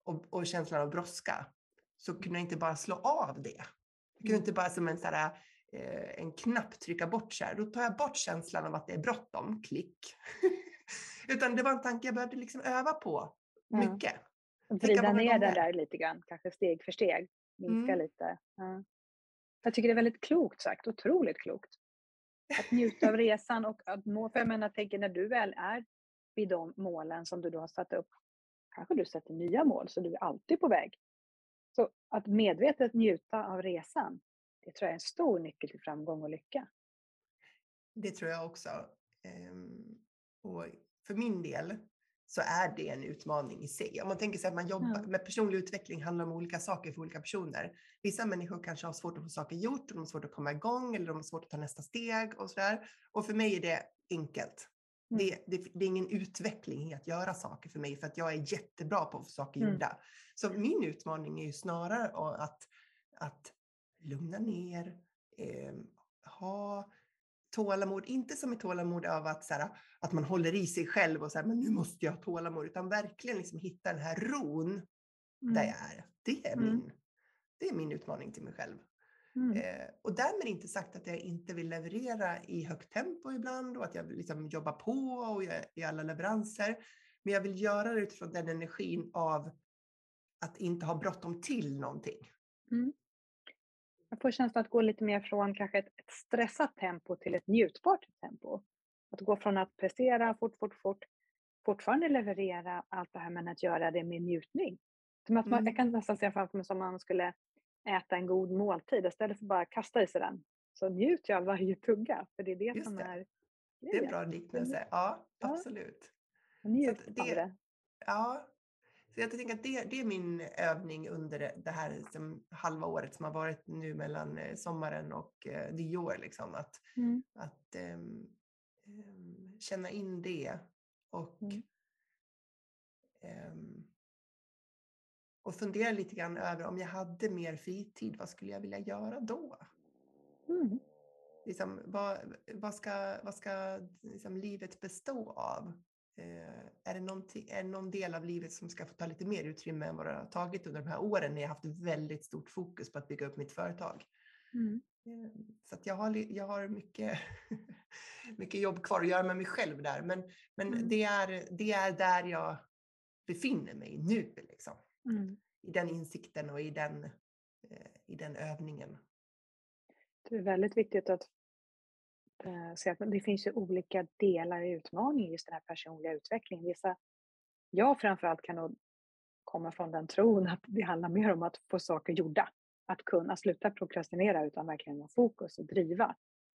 och, och känslan av brådska så kunde jag inte bara slå av det. Jag kunde Mm. inte bara som en, så här, eh, en knapp trycka bort så här. Då tar jag bort känslan av att det är bråttom, klick. Utan det var en tanke jag behövde liksom öva på mycket. Tänka vrida ner den där lite grann, kanske steg för steg. Minska Mm. lite. Ja. Jag tycker det är väldigt klokt sagt, otroligt klokt. Att njuta av resan och att nå, för jag menar, tänker när du väl är vid de målen som du då har satt upp, kanske du sätter nya mål så du är alltid på väg. Så att medvetet njuta av resan, det tror jag är en stor nyckel till framgång och lycka. Det tror jag också. Ehm, och för min del så är det en utmaning i sig. Om man tänker sig att man jobbar Ja. med personlig utveckling handlar om olika saker för olika personer. Vissa människor kanske har svårt att få saker gjort, de har svårt att komma igång eller de har svårt att ta nästa steg och sådär. Och för mig är det enkelt. Mm. Det, det, det är ingen utveckling i att göra saker för mig för att jag är jättebra på att få saker Mm. gjorda. Så min utmaning är ju snarare att, att lugna ner, eh, ha tålamod, inte som ett tålamod av att, så här, att man håller i sig själv och så här, men nu måste jag ha tålamod, utan verkligen liksom hitta den här ron där jag är. Det är, Mm. min, det är min utmaning till mig själv. Mm. Eh, och därmed inte sagt att jag inte vill leverera i högt tempo ibland och att jag vill liksom jobba på och jag, i alla leveranser. Men jag vill göra det utifrån den energin av att inte ha bråttom till någonting. Mm. Jag får känslan att gå lite mer från kanske ett, ett stressat tempo till ett njutbart tempo. Att gå från att prestera fort, fort, fort, fortfarande leverera allt det här men att göra det med njutning. Som att man, Mm. Jag kan nästan se framför mig som om man skulle äta en god måltid istället för bara att kasta i sig den. Så njut jag av varje tugga, för det är det Just som det. är Det är en grejen. bra liknelse. Ja, Ja. absolut. Njut av det. Ja, så jag tänker att det, det är min övning under det- här som, halva året som har varit nu mellan eh, sommaren och eh, nyår. Liksom, att Mm. att ehm, ehm, känna in det och Mm. ehm, och fundera lite grann över om jag hade mer fritid, vad skulle jag vilja göra då? Mm. Liksom, vad, vad ska, vad ska liksom, livet bestå av? Eh, är, det är det någon del av livet som ska få ta lite mer utrymme än vad det har tagit under de här åren när jag haft väldigt stort fokus på att bygga upp mitt företag? Mm. Eh, så jag har, jag har mycket, mycket jobb kvar att göra med mig själv där. Men, men Mm. det, är, det är där jag befinner mig nu. Liksom. Mm. I den insikten och i den, eh, i den övningen. Det är väldigt viktigt att eh, se att det finns ju olika delar i utmaningen, just den här personliga utvecklingen. Vissa, jag framförallt kan nog komma från den tron att det handlar mer om att få saker gjorda. Att kunna sluta prokrastinera utan verkligen ha fokus och driva.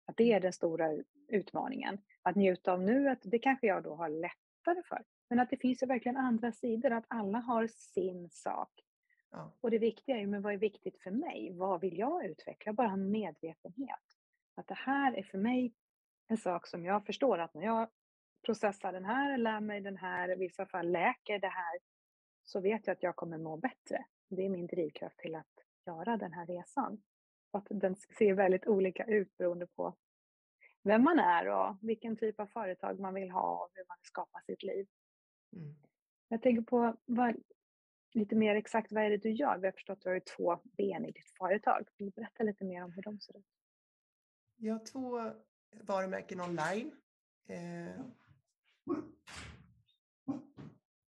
Att det är den stora utmaningen. Att njuta av nuet, det kanske jag då har lättare för. Men att det finns ju verkligen andra sidor, att alla har sin sak. Ja. Och det viktiga är ju, men vad är viktigt för mig? Vad vill jag utveckla? Bara en medvetenhet. Att det här är för mig en sak som jag förstår att när jag processar den här, lär mig den här, i vissa fall läker det här, så vet jag att jag kommer må bättre. Det är min drivkraft till att göra den här resan. Och att den ser väldigt olika ut beroende på vem man är och vilken typ av företag man vill ha och hur man skapar sitt liv. Mm. Jag tänker på vad, lite mer exakt vad är det du gör? Vi har förstått att du har två ben i ditt företag. Vill du berätta lite mer om hur de ser ut? Jag har två varumärken online. Eh,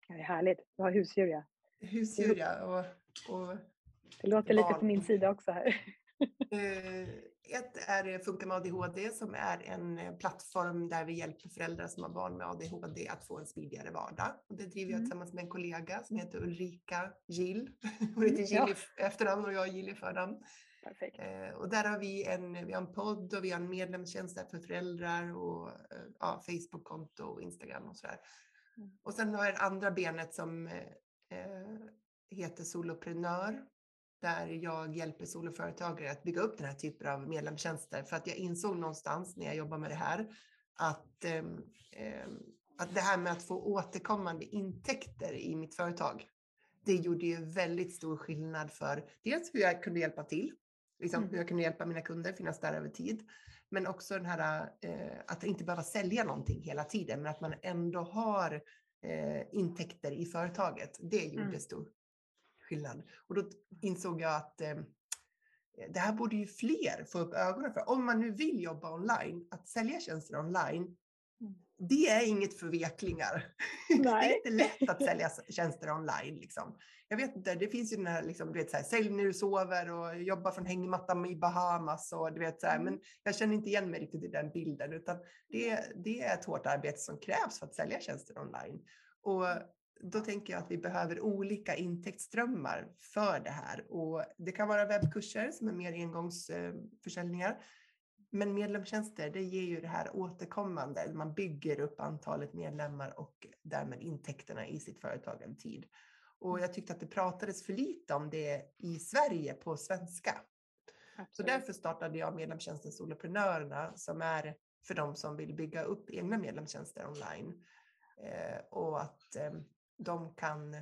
det är härligt. Du har husdjur ja. husdjur ja, och, och Det låter lite Barn. på min sida också här. Eh, Ett är Funka med ADHD som är en eh, plattform där vi hjälper föräldrar som har barn med ADHD att få en smidigare vardag. Och det driver jag Mm. tillsammans med en kollega som heter Ulrika Gill. Hon heter Gill i efternamn och jag är Gill i förnamn. Perfekt. Eh, Och där har vi en, vi har en podd och vi har en medlemstjänst där för föräldrar och eh, ja, Facebook-konto och Instagram och sådär. Mm. Och sen har jag det andra benet som eh, eh, heter Soloprenör där jag hjälper soloföretagare att bygga upp den här typen av medlemstjänster för att jag insåg någonstans när jag jobbar med det här att, ehm, ehm, att det här med att få återkommande intäkter i mitt företag, det gjorde ju väldigt stor skillnad för dels hur jag kunde hjälpa till, liksom Mm. jag kunde hjälpa mina kunder finnas där över tid, men också den här eh, att inte behöva sälja någonting hela tiden, men att man ändå har eh, intäkter i företaget. Det gjorde Mm. stor skillnad. Och då insåg jag att eh, det här borde ju fler få upp ögonen för. Om man nu vill jobba online, att sälja tjänster online, Mm. det är inget för veklingar. Det är inte lätt att sälja tjänster online. Liksom. Jag vet inte, det finns ju den här, liksom, du vet, så här, sälj när du sover och jobba från hängmattan i Bahamas. Och, du vet, så här, Mm. Men jag känner inte igen mig riktigt i den bilden, utan det, det är ett hårt arbete som krävs för att sälja tjänster online. Och då tänker jag att vi behöver olika intäktsströmmar för det här. Och det kan vara webbkurser som är mer engångsförsäljningar. Men medlemstjänster, det ger ju det här återkommande. Man bygger upp antalet medlemmar och därmed intäkterna i sitt företag en tid. Och jag tyckte att det pratades för lite om det i Sverige på svenska. Så Absolut. därför startade jag medlemstjänsten Soloprenörerna som är för de som vill bygga upp egna medlemstjänster online. Eh, och att eh, de kan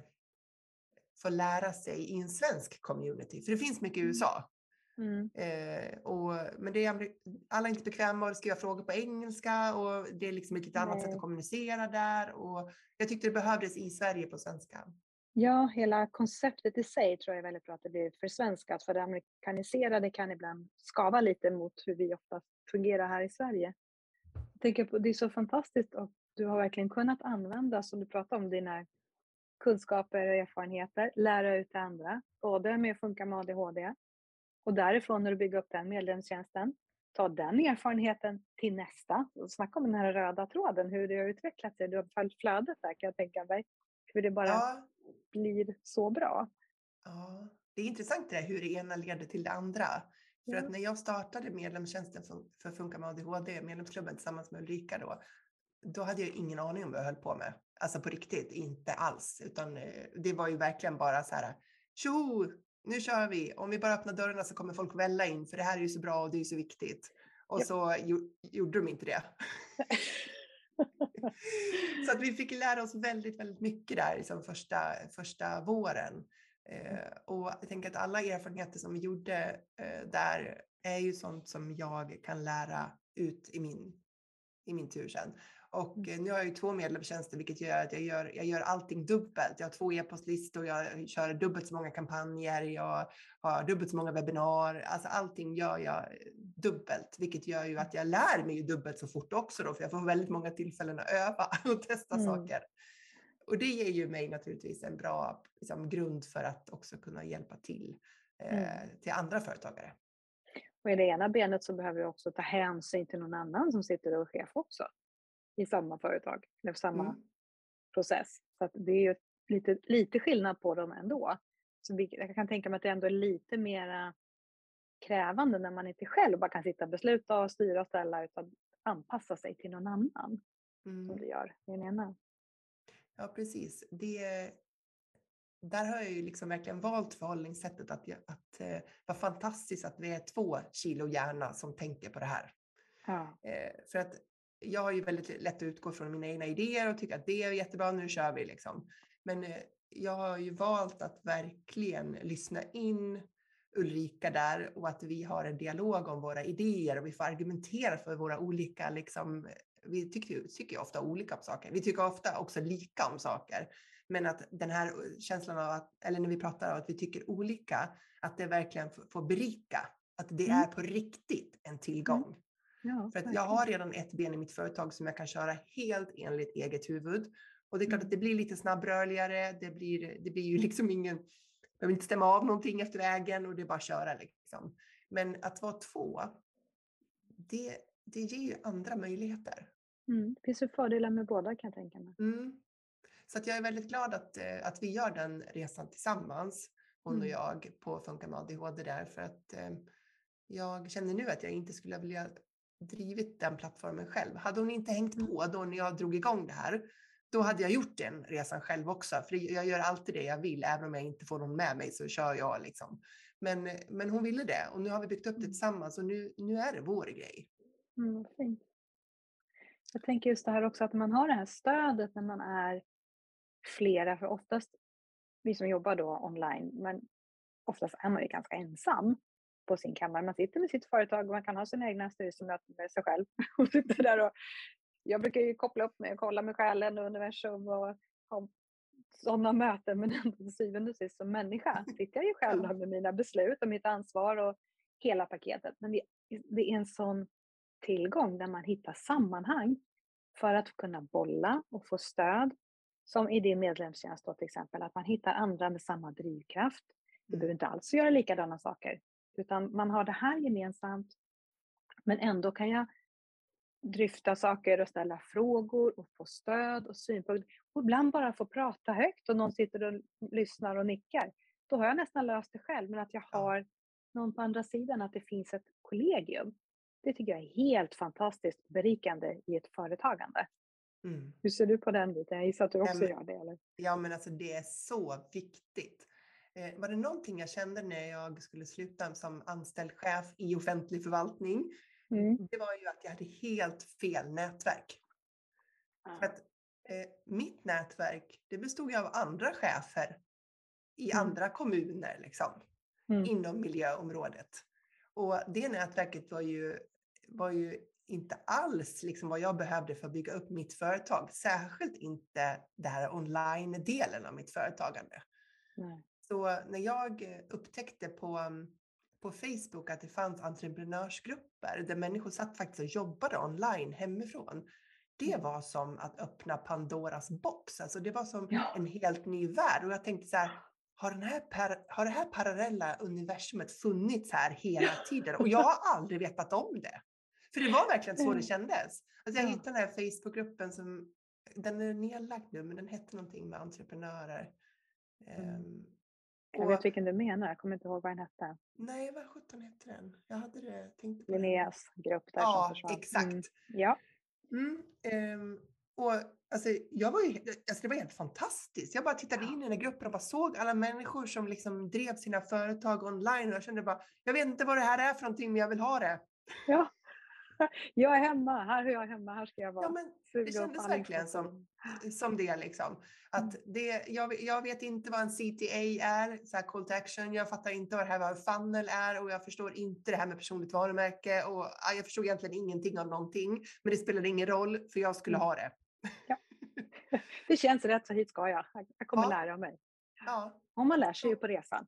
få lära sig i en svensk community. För det finns mycket i Mm. USA. Mm. Eh, och, men det är, alla är inte bekväma att skriva frågor på engelska och det är liksom ett lite annat sätt Nej. att kommunicera där. Och jag tyckte det behövdes i Sverige på svenska. Ja, hela konceptet i sig tror jag är väldigt bra att det blir försvenskat. För det amerikaniserade kan ibland skava lite mot hur vi ofta fungerar här i Sverige. Jag tänker på, det är så fantastiskt och du har verkligen kunnat använda, som du pratade om, dina kunskaper och erfarenheter, lära ut till andra. Både med att Funka med ADHD och därifrån när du bygger upp den medlemstjänsten, ta den erfarenheten till nästa. Och snacka om den här röda tråden, hur det har utvecklat sig. Du har följt flödet där kan jag tänka mig. Hur det bara Ja, blir så bra. Ja, det är intressant det där hur det ena leder till det andra. För Ja. att när jag startade medlemstjänsten för, Funka med ADHD, medlemsklubben tillsammans med Ulrika då, då hade jag ingen aning om vad jag höll på med. Alltså på riktigt, inte alls. Utan eh, det var ju verkligen bara så här, tjo, nu kör vi. Om vi bara öppnar dörrarna så kommer folk välla in, för det här är ju så bra och det är ju så viktigt. Och Ja. så jo, gjorde de inte det. Så att vi fick lära oss väldigt, väldigt mycket där liksom första, första våren. Eh, och jag tänker att alla erfarenheter som vi gjorde eh, där är ju sånt som jag kan lära ut i min, i min tur sen. Och Mm. eh, nu har jag ju två medlemstjänster vilket gör att jag gör, jag gör allting dubbelt. Jag har två e-postlistor, jag kör dubbelt så många kampanjer, jag har dubbelt så många webbinar. Alltså allting gör jag eh, dubbelt, vilket gör ju att jag lär mig dubbelt så fort också då, för jag får väldigt många tillfällen att öva och testa Mm. saker. Och det ger ju mig naturligtvis en bra liksom, grund för att också kunna hjälpa till eh, Mm. till andra företagare. Och i det ena benet så behöver du också ta hänsyn till någon annan som sitter och är chef också. I samma företag, eller samma Mm. process. Så det är ju lite, lite skillnad på dem ändå. Så vi, jag kan tänka mig att det ändå är lite mera krävande när man inte själv bara kan sitta och besluta och styra och ställa utan anpassa sig till någon annan som Mm. du gör i den ena. Ja, precis. Det, där har jag ju liksom verkligen valt förhållningssättet att, jag- att eh, vad fantastiskt att vi är två kilo hjärna som tänker på det här. Ja. Eh, för att jag har ju väldigt lätt att utgå från mina egna idéer och tycka att det är jättebra, nu kör vi liksom. Men eh, jag har ju valt att verkligen lyssna in Ulrika där och att vi har en dialog om våra idéer och vi får argumentera för våra olika, liksom, vi tycker, tycker ofta olika om saker. Vi tycker ofta också lika om saker. Men att den här känslan av att, eller när vi pratar om att vi tycker olika, att det verkligen får får berika. Att det Mm. är på riktigt en tillgång. Ja, För jag har redan ett ben i mitt företag som jag kan köra helt enligt eget huvud. Och det är klart Mm. att det blir lite snabbrörligare. Det blir, det blir ju liksom ingen, jag behöver inte stämma av någonting efter vägen och det är bara att köra liksom. Men att vara två, det, det ger ju andra möjligheter. Mm. Det finns ju fördelar med båda kan jag tänka mig. Mm. Så att jag är väldigt glad att, eh, att vi gör den resan tillsammans, hon och Mm. jag, på Funka med ADHD där. För att eh, jag känner nu att jag inte skulle vilja drivit den plattformen själv. Hade hon inte hängt Mm. på då när jag drog igång det här, då hade jag gjort den resan själv också. För jag gör alltid det jag vill, även om jag inte får någon med mig så kör jag liksom. Men, men hon ville det och nu har vi byggt upp det Mm. tillsammans och nu, nu är det vår grej. Mm, fint. Jag tänker just det här också att man har det här stödet när man är flera, för oftast vi som jobbar då online, men oftast är man ju ganska ensam på sin kammare. Man sitter med sitt företag och man kan ha sina egna styrelsemöten med sig själv och sitta där och jag brukar ju koppla upp mig och kolla med själen och universum och ha sådana möten men ändå till syvende och sist som människa sitter jag ju själv med mina beslut och mitt ansvar och hela paketet. Men det, det är en sån tillgång där man hittar sammanhang för att kunna bolla och få stöd. Som i din medlemstjänst då till exempel, att man hittar andra med samma drivkraft. Du Mm. behöver inte alls göra likadana saker, utan man har det här gemensamt. Men ändå kan jag dryfta saker och ställa frågor och få stöd och synpunkter. Och ibland bara få prata högt och någon sitter och lyssnar och nickar. Då har jag nästan löst det själv, men att jag Ja. har någon på andra sidan, att det finns ett kollegium. Det tycker jag är helt fantastiskt berikande i ett företagande. Mm. Hur ser du på den biten? Jag gissar att du också men- gör det, eller? Ja, men alltså det är så viktigt. Eh, var det någonting jag kände när jag skulle sluta som anställd chef i offentlig förvaltning? Mm. Det var ju att jag hade helt fel nätverk. För att eh, mitt nätverk, det bestod ju av andra chefer i Mm. andra kommuner liksom, Mm. inom miljöområdet. Och det nätverket var ju, var ju inte alls liksom vad jag behövde för att bygga upp mitt företag. Särskilt inte det här online-delen av mitt företagande. Nej. Så när jag eh, upptäckte på, på Facebook att det fanns entreprenörsgrupper där människor satt faktiskt och jobbade online hemifrån. Det Mm. var som att öppna Pandoras box. Alltså det var som Ja. en helt ny värld. Och jag tänkte så här, har, den här par, har det här parallella universumet funnits här hela tiden? Och jag har aldrig vetat om det. För det var verkligen så det kändes. Alltså jag Ja. hittade den här Facebookgruppen som, den är nedlagd nu, men den hette någonting med entreprenörer. Mm. Jag vet vilken du menar, jag kommer inte ihåg vad den hette. Nej, vad sjutton hette den? Jag hade det, tänkte på. Linneas grupp där Ja, som försvann. exakt. Mm. Ja. Mm, ehm, och alltså, jag var ju, alltså, det var helt fantastiskt. Jag bara tittade in i den här gruppen och bara såg alla människor som liksom drev sina företag online och jag kände bara, jag vet inte vad det här är för någonting men jag vill ha det. ja. jag är hemma, här är jag hemma, här ska jag vara. Ja, men det kändes verkligen som, som det. Liksom. Att mm. det jag, jag vet inte vad en CTA är, så här call to action. Jag fattar inte vad det här med funnel är och jag förstår inte det här med personligt varumärke. Och, jag förstod egentligen ingenting av någonting. Men det spelar ingen roll för jag skulle mm. ha det. Ja. Det känns rätt, så hit ska jag. Jag kommer ja. lära mig. Ja. Och man lär sig ju på resan.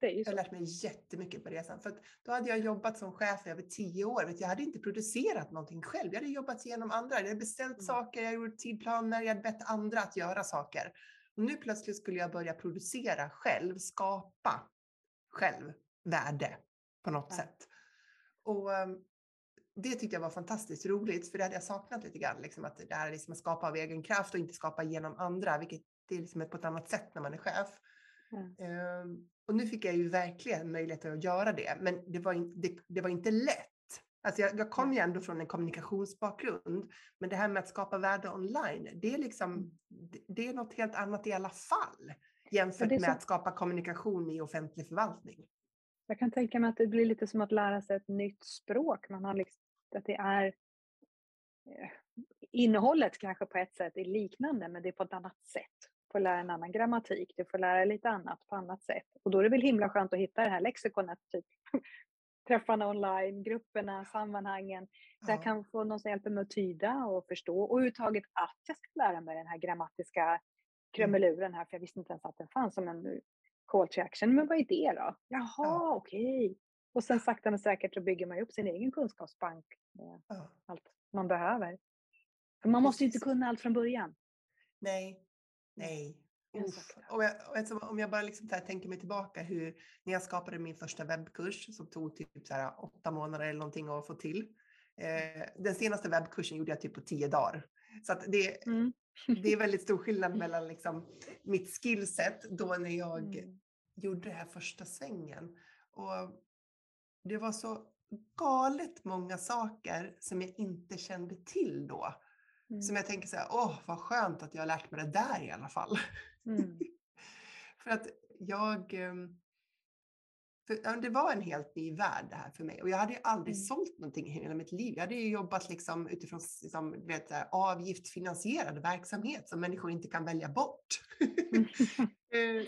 Jag har lärt mig jättemycket på resan. För då hade jag jobbat som chef i över tio år. Jag hade inte producerat någonting själv. Jag hade jobbat genom andra. Jag hade beställt mm. saker, jag gjort tidplaner, jag hade bett andra att göra saker. Och nu plötsligt skulle jag börja producera själv, skapa själv värde på något ja. sätt. Och um, det tyckte jag var fantastiskt roligt, för det hade jag saknat lite grann. Liksom, att det här är liksom att skapa av egen kraft och inte skapa genom andra, vilket det är liksom på ett annat sätt när man är chef. Mm. Och nu fick jag ju verkligen möjligheten att göra det, men det var, in, det, det var inte lätt. Alltså jag, jag kom ju ändå från en kommunikationsbakgrund, men det här med att skapa värde online, det är, liksom, mm. det, det är något helt annat i alla fall jämfört med så... att skapa kommunikation i offentlig förvaltning. Jag kan tänka mig att det blir lite som att lära sig ett nytt språk. Man har liksom, att det är eh, innehållet kanske på ett sätt är liknande, men det är på ett annat sätt får lära en annan grammatik, du får lära lite annat på annat sätt. Och då är det väl himla skönt att hitta det här lexikonet, typ träffarna online, grupperna, sammanhangen. Så jag kan få någon som hjälper mig att tyda och förstå och överhuvudtaget att jag ska lära mig den här grammatiska mm. krumeluren här, för jag visste inte ens att den fanns som en call to action. Men vad är det då? Jaha, ja. okej. Okay. Och sen sakta men säkert så bygger man upp sin egen kunskapsbank med ja. allt man behöver. För man måste ju inte kunna allt från början. Nej, Nej. Och jag, om jag bara liksom tänker mig tillbaka hur, när jag skapade min första webbkurs som tog typ så här åtta månader eller någonting att få till. Eh, den senaste webbkursen gjorde jag typ på tio dagar. Så det, mm. det är väldigt stor skillnad mellan liksom mitt skillset då när jag mm. gjorde den här första svängen. Och det var så galet många saker som jag inte kände till då. Mm. Som jag tänker så här, åh vad skönt att jag har lärt mig det där i alla fall. Mm. för att jag, ehm, för det var en helt ny värld det här för mig och jag hade ju aldrig mm. sålt någonting i hela mitt liv. Jag hade ju jobbat liksom utifrån liksom, vet, avgiftfinansierad verksamhet som människor inte kan välja bort. Mm.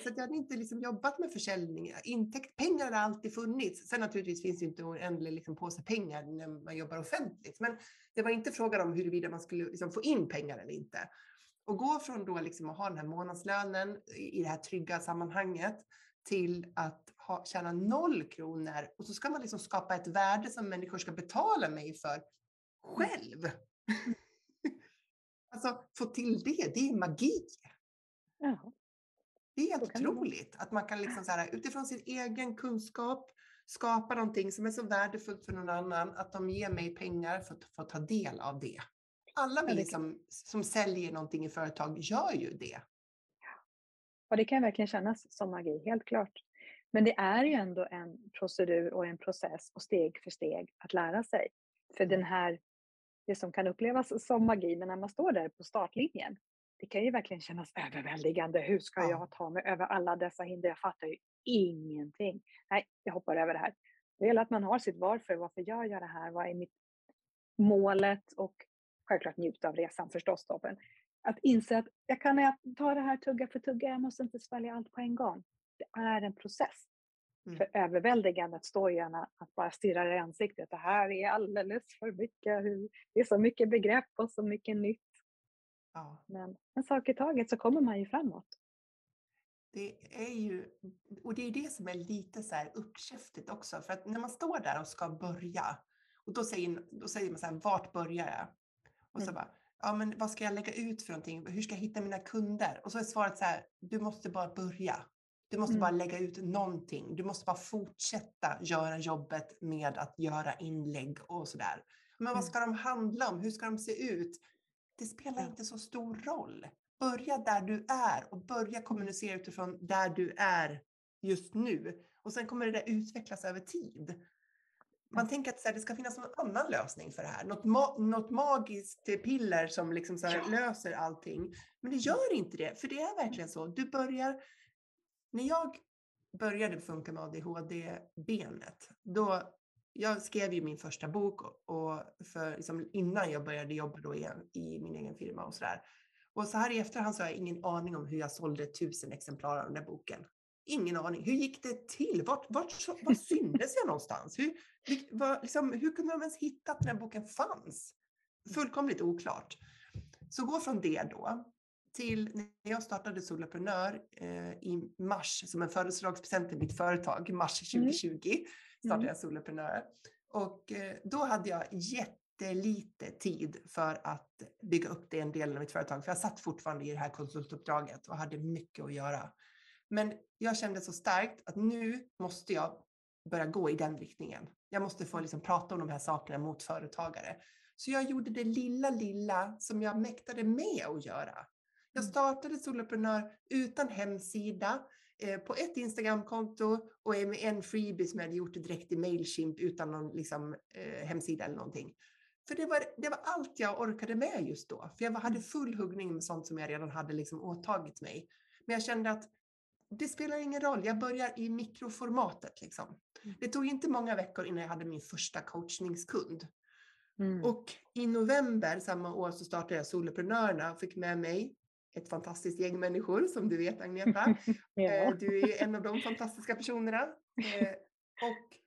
Så jag hade inte liksom jobbat med försäljning. Intäkt, pengar har alltid funnits. Sen naturligtvis finns det inte en oändlig liksom påse pengar när man jobbar offentligt. Men det var inte frågan om huruvida man skulle liksom få in pengar eller inte. Och gå från då liksom att ha den här månadslönen i det här trygga sammanhanget till att ha, tjäna noll kronor och så ska man liksom skapa ett värde som människor ska betala mig för själv. alltså få till det, det är magi. Ja. Det är helt otroligt att man kan liksom så här, utifrån sin egen kunskap skapa någonting som är så värdefullt för någon annan att de ger mig pengar för att få ta del av det. Alla vi som, som säljer någonting i företag gör ju det. Och det kan verkligen kännas som magi, helt klart. Men det är ju ändå en procedur och en process och steg för steg att lära sig. För den här, det som kan upplevas som magi, men när man står där på startlinjen, det kan ju verkligen kännas överväldigande. Hur ska ja. jag ta mig över alla dessa hinder? Jag fattar ju ingenting. Nej, jag hoppar över det här. Det gäller att man har sitt varför. Varför gör jag det här? Vad är mitt målet? Och självklart njuta av resan förstås. Då. Men att inse att jag kan ta det här tugga för tugga. Jag måste inte svälja allt på en gång. Det är en process. Mm. För överväldigandet står gärna att bara stirra i ansiktet. Det här är alldeles för mycket. Det är så mycket begrepp och så mycket nytt. Ja. Men en sak i taget så kommer man ju framåt. Det är ju, och det är det som är lite så här uppkäftigt också, för att när man står där och ska börja, och då säger, då säger man så här, vart börjar jag? Och så mm. bara, ja men vad ska jag lägga ut för någonting? Hur ska jag hitta mina kunder? Och så är svaret så här, du måste bara börja. Du måste mm. bara lägga ut någonting. Du måste bara fortsätta göra jobbet med att göra inlägg och sådär. Men vad mm. ska de handla om? Hur ska de se ut? Det spelar inte så stor roll. Börja där du är och börja kommunicera utifrån där du är just nu. Och sen kommer det där utvecklas över tid. Man tänker att det ska finnas någon annan lösning för det här. Något, ma något magiskt piller som liksom ja. löser allting. Men det gör inte det, för det är verkligen så. Du börjar... När jag började funka med ADHD-benet, då jag skrev ju min första bok och för, liksom, innan jag började jobba då igen i min egen firma och sådär. Och så här i efterhand så har jag ingen aning om hur jag sålde tusen exemplar av den där boken. Ingen aning. Hur gick det till? Vart, vart, vart syntes jag någonstans? Hur, var, liksom, hur kunde de ens hitta att den här boken fanns? Fullkomligt oklart. Så gå från det då till när jag startade Soloprenör eh, i mars som en födelsedagspresent till mitt företag, mars 2020 mm. startade jag Soloprenör. Och eh, då hade jag jättelite tid för att bygga upp den delen av mitt företag, för jag satt fortfarande i det här konsultuppdraget och hade mycket att göra. Men jag kände så starkt att nu måste jag börja gå i den riktningen. Jag måste få liksom prata om de här sakerna mot företagare. Så jag gjorde det lilla, lilla som jag mäktade med att göra. Jag mm. startade Soloprenör utan hemsida, eh, på ett Instagramkonto och med en freebie som jag hade gjort direkt i Mailchimp utan någon liksom, eh, hemsida eller någonting. För det var, det var allt jag orkade med just då. För jag hade mm. full huggning med sånt som jag redan hade liksom åtagit mig. Men jag kände att det spelar ingen roll, jag börjar i mikroformatet. Liksom. Mm. Det tog inte många veckor innan jag hade min första coachningskund. Mm. Och i november samma år så startade jag Soloprenörerna och fick med mig ett fantastiskt gäng människor som du vet Agneta. ja. Eh, du är en av de fantastiska personerna. Eh, och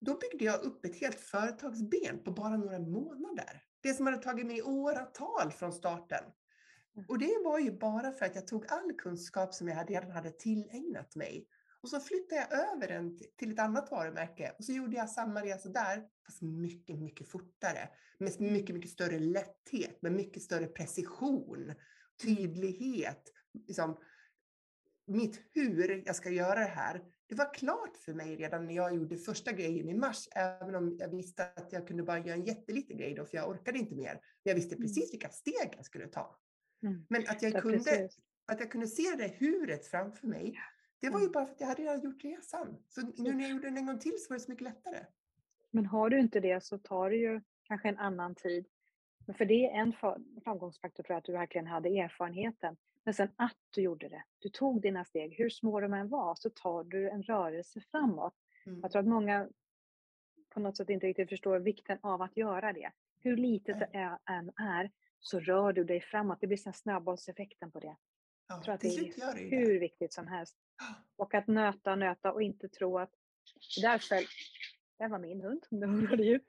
då byggde jag upp ett helt företagsben på bara några månader. Det som hade tagit mig åratal från starten. Mm. Och det var ju bara för att jag tog all kunskap som jag redan hade tillägnat mig och så flyttade jag över den till ett annat varumärke och så gjorde jag samma resa där, fast mycket, mycket fortare. Med mycket, mycket större lätthet, med mycket större precision, tydlighet. Liksom, mitt hur jag ska göra det här, det var klart för mig redan när jag gjorde första grejen i mars, även om jag visste att jag kunde bara göra en jätteliten grej då, för jag orkade inte mer. Men jag visste mm. precis vilka steg jag skulle ta. Mm. Men att jag, kunde, att jag kunde se det huret framför mig, det var ju mm. bara för att jag hade redan gjort resan. Så nu när jag gjorde den en gång till så var det så mycket lättare. Men har du inte det så tar det ju kanske en annan tid. För det är en framgångsfaktor för att du verkligen hade erfarenheten. Men sen att du gjorde det. Du tog dina steg, hur små de än var, så tar du en rörelse framåt. Mm. Jag tror att många på något sätt inte riktigt förstår vikten av att göra det. Hur litet det än är, så rör du dig framåt. Det blir snöbollseffekten på det. Ja, jag tror att det är det hur det. viktigt som helst. Och att nöta, nöta och inte tro att... Därför, det var min hund, om hörde ju.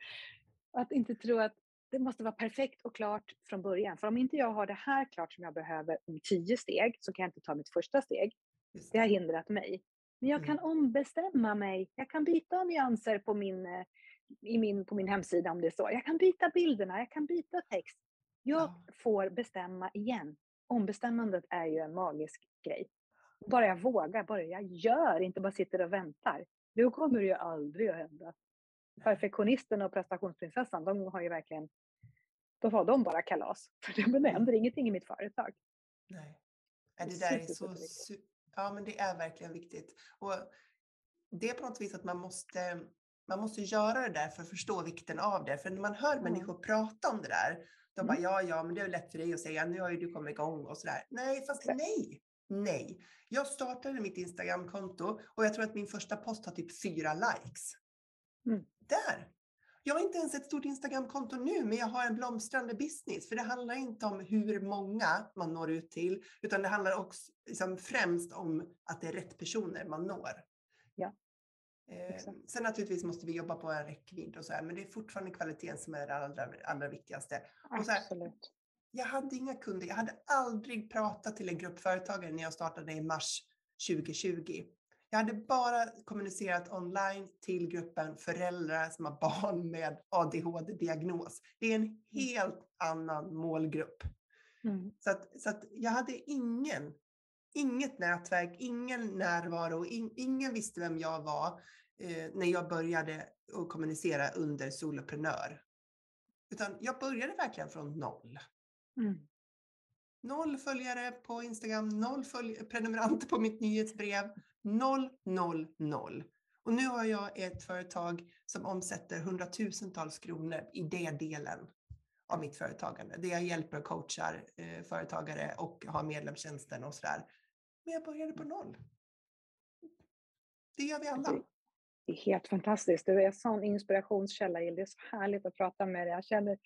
Att inte tro att det måste vara perfekt och klart från början. För om inte jag har det här klart som jag behöver om tio steg så kan jag inte ta mitt första steg. Det. det har hindrat mig. Men jag kan mm. ombestämma mig. Jag kan byta nyanser på min, eh, i min, på min hemsida om det är så. Jag kan byta bilderna, jag kan byta text. Jag ja. får bestämma igen ombestämmandet är ju en magisk grej. Bara jag vågar, bara jag gör, inte bara sitter och väntar. Då kommer det ju aldrig att hända. Perfektionisten och prestationsprinsessan, de har ju verkligen, då har de bara kalas. Men det händer ingenting i mitt företag. Nej. Det där är så, ja men det är verkligen viktigt. Och det är på något vis att man måste, man måste göra det där för att förstå vikten av det. För när man hör människor prata om det där, de bara, mm. ja, ja, men det är lätt för dig att säga, nu har ju du kommit igång och sådär. Nej, fast nej, nej. Jag startade mitt Instagramkonto och jag tror att min första post har typ fyra likes. Mm. Där! Jag har inte ens ett stort Instagramkonto nu, men jag har en blomstrande business. För det handlar inte om hur många man når ut till, utan det handlar också liksom, främst om att det är rätt personer man når. Ja. Eh, sen naturligtvis måste vi jobba på en räckvidd och så här, men det är fortfarande kvaliteten som är det allra, allra viktigaste. Så här, Absolut. Jag hade inga kunder, jag hade aldrig pratat till en grupp företagare när jag startade i mars 2020. Jag hade bara kommunicerat online till gruppen föräldrar som har barn med ADHD-diagnos. Det är en mm. helt annan målgrupp. Mm. Så, att, så att jag hade ingen, inget nätverk, ingen närvaro, in, ingen visste vem jag var eh, när jag började att kommunicera under soloprenör. Utan jag började verkligen från noll. Mm. Noll följare på Instagram, noll prenumeranter på mitt nyhetsbrev, noll, noll, noll. Och nu har jag ett företag som omsätter hundratusentals kronor i den delen av mitt företagande. Där jag hjälper och coachar eh, företagare och har medlemstjänsten och sådär. Men jag började på noll. Det gör vi alla. Det är helt fantastiskt. Du är en sån inspirationskälla, Jill. Det är så härligt att prata med dig. Jag känner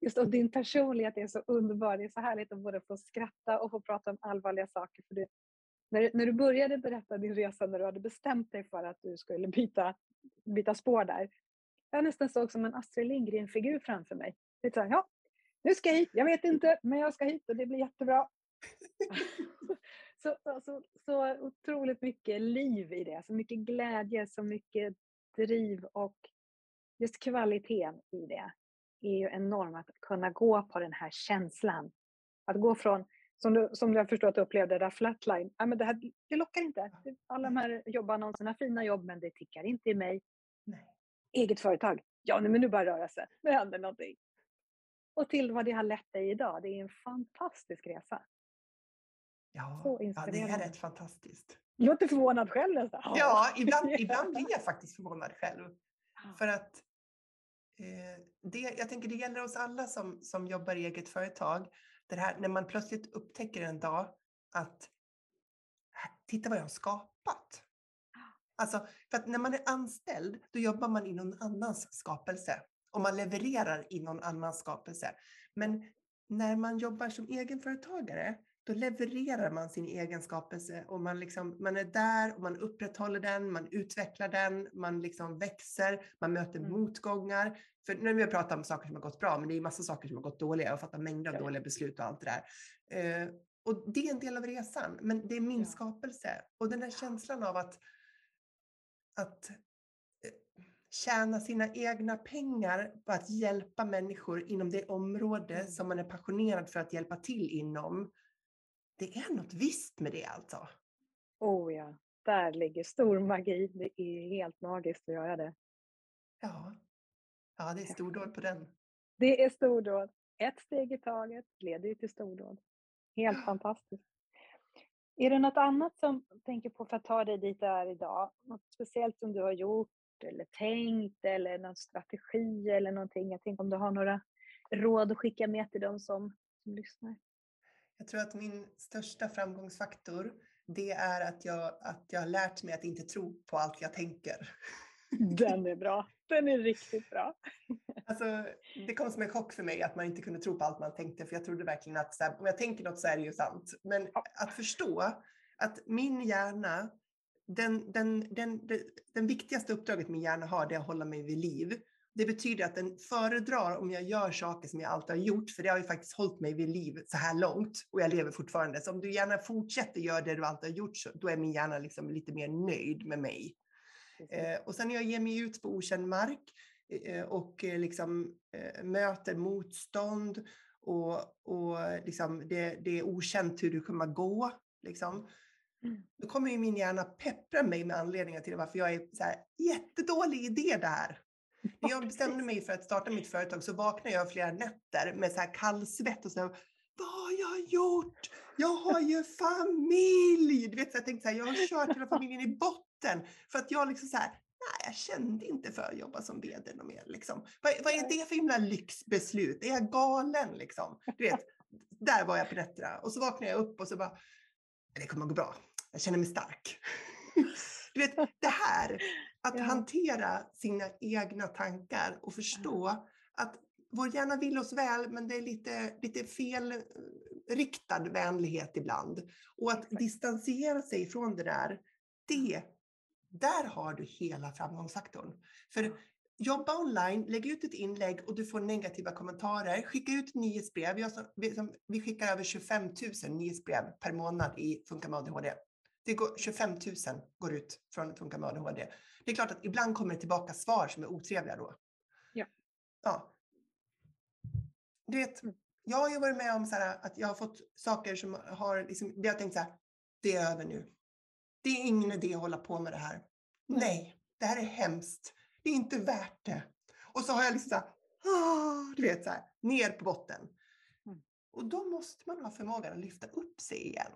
just och din personlighet är så underbar. Det är så härligt att både få skratta och få prata om allvarliga saker. För det, när, när du började berätta din resa, när du hade bestämt dig för att du skulle byta, byta spår där. Jag nästan såg som en Astrid Lindgren-figur framför mig. Det så här, ja, nu ska jag hit. Jag vet inte, men jag ska hit och det blir jättebra. så, så, så otroligt mycket liv i det, så mycket glädje, så mycket driv och just kvaliteten i det är ju enorm. Att kunna gå på den här känslan. Att gå från, som du, som jag förstår att du upplevde, där flatline. Ja, men det, här, det lockar inte. Alla de här jobbannonserna, fina jobb, men det tickar inte i mig. Nej. Eget företag. Ja, men nu bara röra sig. Nu händer någonting. Och till vad det har lett dig idag. Det är en fantastisk resa. Ja, ja det är rätt fantastiskt. Jag är inte förvånad själv nästan. Ja, ibland, ibland blir jag faktiskt förvånad själv. För att Eh, det, jag tänker det gäller oss alla som, som jobbar i eget företag. Det här, när man plötsligt upptäcker en dag att titta vad jag har skapat. Alltså, för att när man är anställd, då jobbar man i någon annans skapelse och man levererar i någon annans skapelse. Men när man jobbar som egenföretagare, då levererar man sin egen skapelse och man, liksom, man är där och man upprätthåller den, man utvecklar den, man liksom växer, man möter mm. motgångar. För nu har vi pratat om saker som har gått bra, men det är massa saker som har gått dåliga och fattat mängder av dåliga beslut och allt det där. Eh, och det är en del av resan, men det är min ja. skapelse. Och den där känslan av att, att eh, tjäna sina egna pengar på att hjälpa människor inom det område mm. som man är passionerad för att hjälpa till inom. Det är något visst med det alltså. Oh ja, där ligger stor magi. Det är helt magiskt att göra det. Ja, ja det är stordåd på den. Det är stordåd. Ett steg i taget leder ju till stordåd. Helt ja. fantastiskt. Är det något annat som du tänker på för att ta dig dit du är idag? Något speciellt som du har gjort eller tänkt eller någon strategi eller någonting? Jag tänker om du har några råd att skicka med till de som, som lyssnar? Jag tror att min största framgångsfaktor det är att jag, att jag har lärt mig att inte tro på allt jag tänker. Den är bra. Den är riktigt bra. Alltså, det kom som en chock för mig att man inte kunde tro på allt man tänkte, för jag trodde verkligen att här, om jag tänker något så är det ju sant. Men att förstå att min hjärna, den, den, den, den, den viktigaste uppdraget min hjärna har, det är att hålla mig vid liv. Det betyder att den föredrar om jag gör saker som jag alltid har gjort, för det har ju faktiskt hållit mig vid liv så här långt och jag lever fortfarande. Så om du gärna fortsätter göra det du alltid har gjort, så, då är min hjärna liksom lite mer nöjd med mig. Eh, och sen när jag ger mig ut på okänd mark eh, och eh, liksom, eh, möter motstånd och, och liksom det, det är okänt hur det kommer gå, liksom, Mm. Då kommer ju min hjärna peppra mig med anledningar till varför jag är så här, jättedålig idé det här. När jag bestämde mig för att starta mitt företag så vaknade jag flera nätter med så här kallsvett och så här, vad har jag gjort? Jag har ju familj! Du vet, så jag tänkte så här, jag har kört hela familjen i botten för att jag liksom så här, nej, jag kände inte för att jobba som vd något mer. Liksom. Vad, vad är det för himla lyxbeslut? Är jag galen liksom? Du vet, där var jag på nätterna och så vaknade jag upp och så bara, det kommer att gå bra. Jag känner mig stark. Du vet, det här, att ja. hantera sina egna tankar och förstå ja. att vår hjärna vill oss väl, men det är lite, lite fel eh, vänlighet ibland. Och att Exakt. distansera sig från det där, det, där har du hela framgångsfaktorn. För jobba online, lägg ut ett inlägg och du får negativa kommentarer. Skicka ut nyhetsbrev. Vi, vi skickar över 25 000 nyhetsbrev per månad i Funka med ADHD. Det går, 25 000 går ut från Funka med ADHD. Det är klart att ibland kommer det tillbaka svar som är otrevliga då. Ja. ja. Du vet, mm. jag har ju varit med om så här, att jag har fått saker som har, liksom, det jag tänkt så här, det är över nu. Det är ingen idé att hålla på med det här. Nej, det här är hemskt. Det är inte värt det. Och så har jag liksom så här, ah, du vet så här, ner på botten. Mm. Och då måste man ha förmågan att lyfta upp sig igen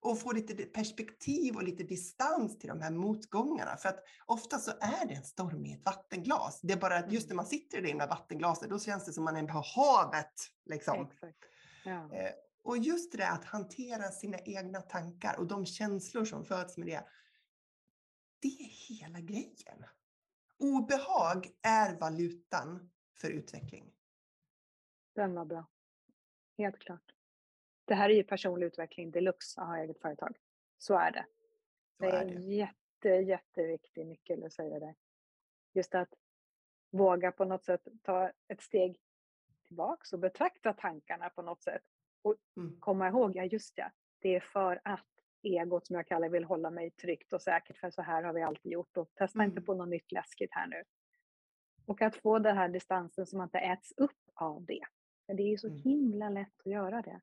och få lite perspektiv och lite distans till de här motgångarna. För att ofta så är det en storm i ett vattenglas. Det är bara att just när man sitter i det där vattenglaset, då känns det som man är på havet. Liksom. Ja. Eh, och just det där att hantera sina egna tankar och de känslor som föds med det. Det är hela grejen. obehag är valutan för utveckling. Den var bra. Helt klart. Det här är ju personlig utveckling deluxe att ha eget företag. Så är det. Så det är, det. en jätte, jätteviktig nyckel att säga det. Just att våga på något sätt ta ett steg tillbaks och betrakta tankarna på något sätt. Och Mm. komma ihåg, ja just ja, det är för att egot som jag kallar vill hålla mig tryggt och säkert för så här har vi alltid gjort och testa inte Mm. på något nytt läskigt här nu. Och att få den här distansen som inte äts upp av det. För det är ju så Mm. himla lätt att göra det.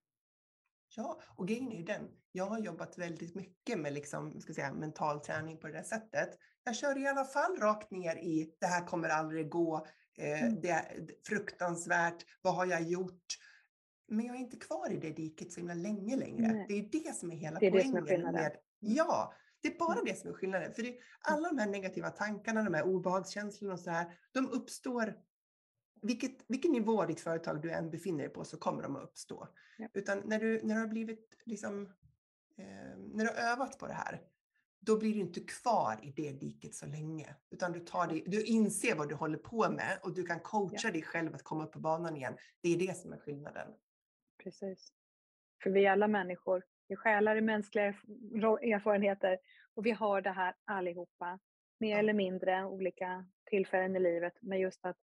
Ja, och grejen är ju den. Jag har jobbat väldigt mycket med liksom, ska säga, mental träning på det där sättet. Jag kör i alla fall rakt ner i det här kommer aldrig gå. Eh, Mm. Det är fruktansvärt. Vad har jag gjort? Men jag är inte kvar i det diket så himla länge längre. Nej. Det är det som är hela Det är det som är poängen med Ja, det är bara det som är skillnaden. För det, alla de här negativa tankarna, de här obehagskänslorna och så här, de uppstår vilket, vilken nivå ditt företag du än befinner dig på så kommer de att uppstå. Ja. Utan när du, när du har blivit liksom, eh, när du har övat på det här, då blir du inte kvar i det diket så länge. Utan du, tar dig, du inser vad du håller på med och du kan coacha dig själv att komma upp på banan igen. Det är det som är skillnaden. Precis. För vi är alla människor. Vi är själar i mänskliga erfarenheter och vi har det här allihopa. Mer Ja. eller mindre olika tillfällen i livet. Men just att,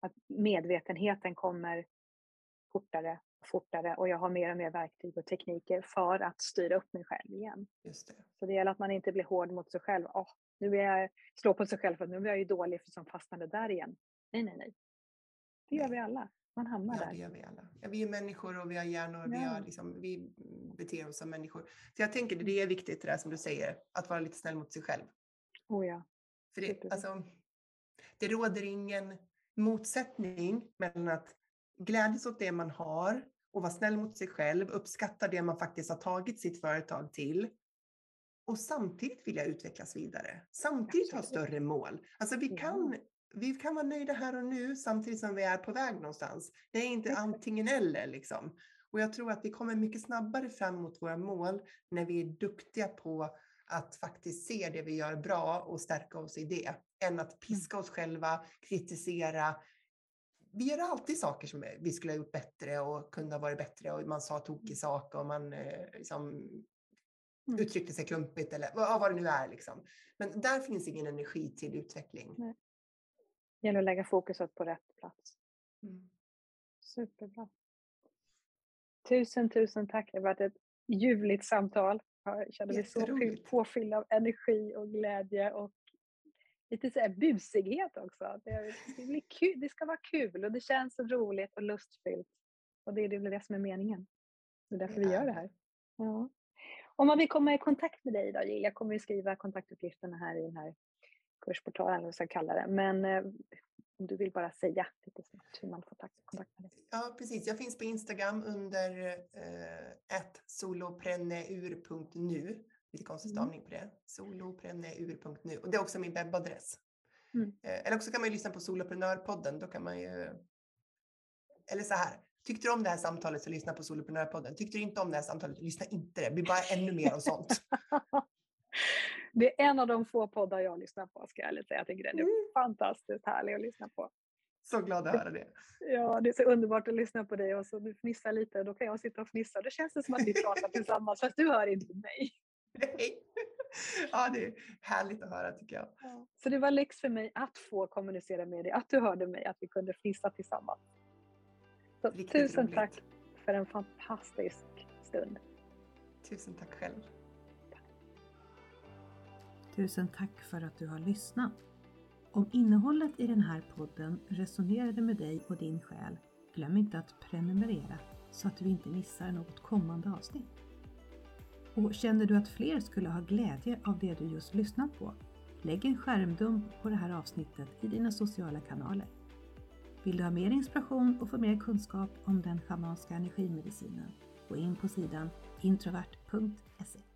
att medvetenheten kommer fortare och fortare och jag har mer och mer verktyg och tekniker för att styra upp mig själv igen. Just det. Så det gäller att man inte blir hård mot sig själv. Åh, nu är jag, slå på sig själv för att nu är jag ju dålig för som fastnade där igen. Nej, nej, nej. Det gör vi alla. Man hamnar Ja, där. det gör vi alla. Ja, vi är människor och vi har hjärnor. Vi, Ja. har liksom, vi beter oss som människor. Så jag tänker det är viktigt det där som du säger, att vara lite snäll mot sig själv. Oh ja. För det, alltså, det råder ingen motsättning mellan att glädjas åt det man har och vara snäll mot sig själv, uppskatta det man faktiskt har tagit sitt företag till och samtidigt vilja utvecklas vidare. Samtidigt ha Absolut. större mål. Alltså vi kan, vi kan vara nöjda här och nu samtidigt som vi är på väg någonstans. Det är inte antingen eller liksom. Och jag tror att vi kommer mycket snabbare fram mot våra mål när vi är duktiga på att faktiskt se det vi gör bra och stärka oss i det, än att piska oss själva, kritisera. Vi gör alltid saker som vi skulle ha gjort bättre och kunde ha varit bättre och man sa tokig sak och man eh, liksom Mm. uttryckte sig klumpigt eller vad, vad det nu är. Liksom. Men där finns ingen energi till utveckling. Nej. Det gäller att lägga fokuset på rätt plats. Mm. Superbra. Tusen, tusen tack. Det har varit ett ljuvligt samtal. Jag känner mig så Jätteroligt. påfylld av energi och glädje och lite så här busighet också. Det, det, kul, det ska vara kul och det känns så roligt och lustfyllt. Och det är det, som är meningen. Det är därför Det vi gör det. här. Ja. Om man vill komma i kontakt med dig då, Jill, jag kommer ju skriva kontaktuppgifterna här i den här kursportalen, eller vad jag ska kalla det. Men eh, om du vill bara säga lite snabbt hur man får kontakt med dig. Ja, precis. Jag finns på Instagram under eh, solopreneur.nu. Lite konstig Mm. stavning på det. Solopreneur.nu. Och det är också min webbadress. Mm. Eh, eller också kan man ju lyssna på Soloprenörpodden. Då kan man ju... Eller så här. Tyckte du om det här samtalet så lyssna på Soloprenörpodden. Tyckte du inte om det här samtalet, lyssna inte. Det blir bara ännu mer av sånt. Det är en av de få poddar jag lyssnar på ska jag ärligt säga. Jag tycker den är Mm. fantastiskt härlig att lyssna på. Så glad att höra det. Ja, det är så underbart att lyssna på dig och så du fnissar lite och då kan jag sitta och fnissa. Känns det som att vi pratar tillsammans fast du hör inte mig. Nej. Ja, det är härligt att höra tycker jag. Så det var lyx för mig att få kommunicera med dig, att du hörde mig, att vi kunde fnissa tillsammans. Så Riktigt tusen roligt. tack för en fantastisk stund. Tusen tack själv. Tusen tack för att du har lyssnat. Om innehållet i den här podden resonerade med dig och din själ, glöm inte att prenumerera så att du inte missar något kommande avsnitt. Och känner du att fler skulle ha glädje av det du just lyssnat på? Lägg en skärmdump på det här avsnittet i dina sociala kanaler. Vill du ha mer inspiration och få mer kunskap om den schamanska energimedicinen? Gå in på sidan introvert.se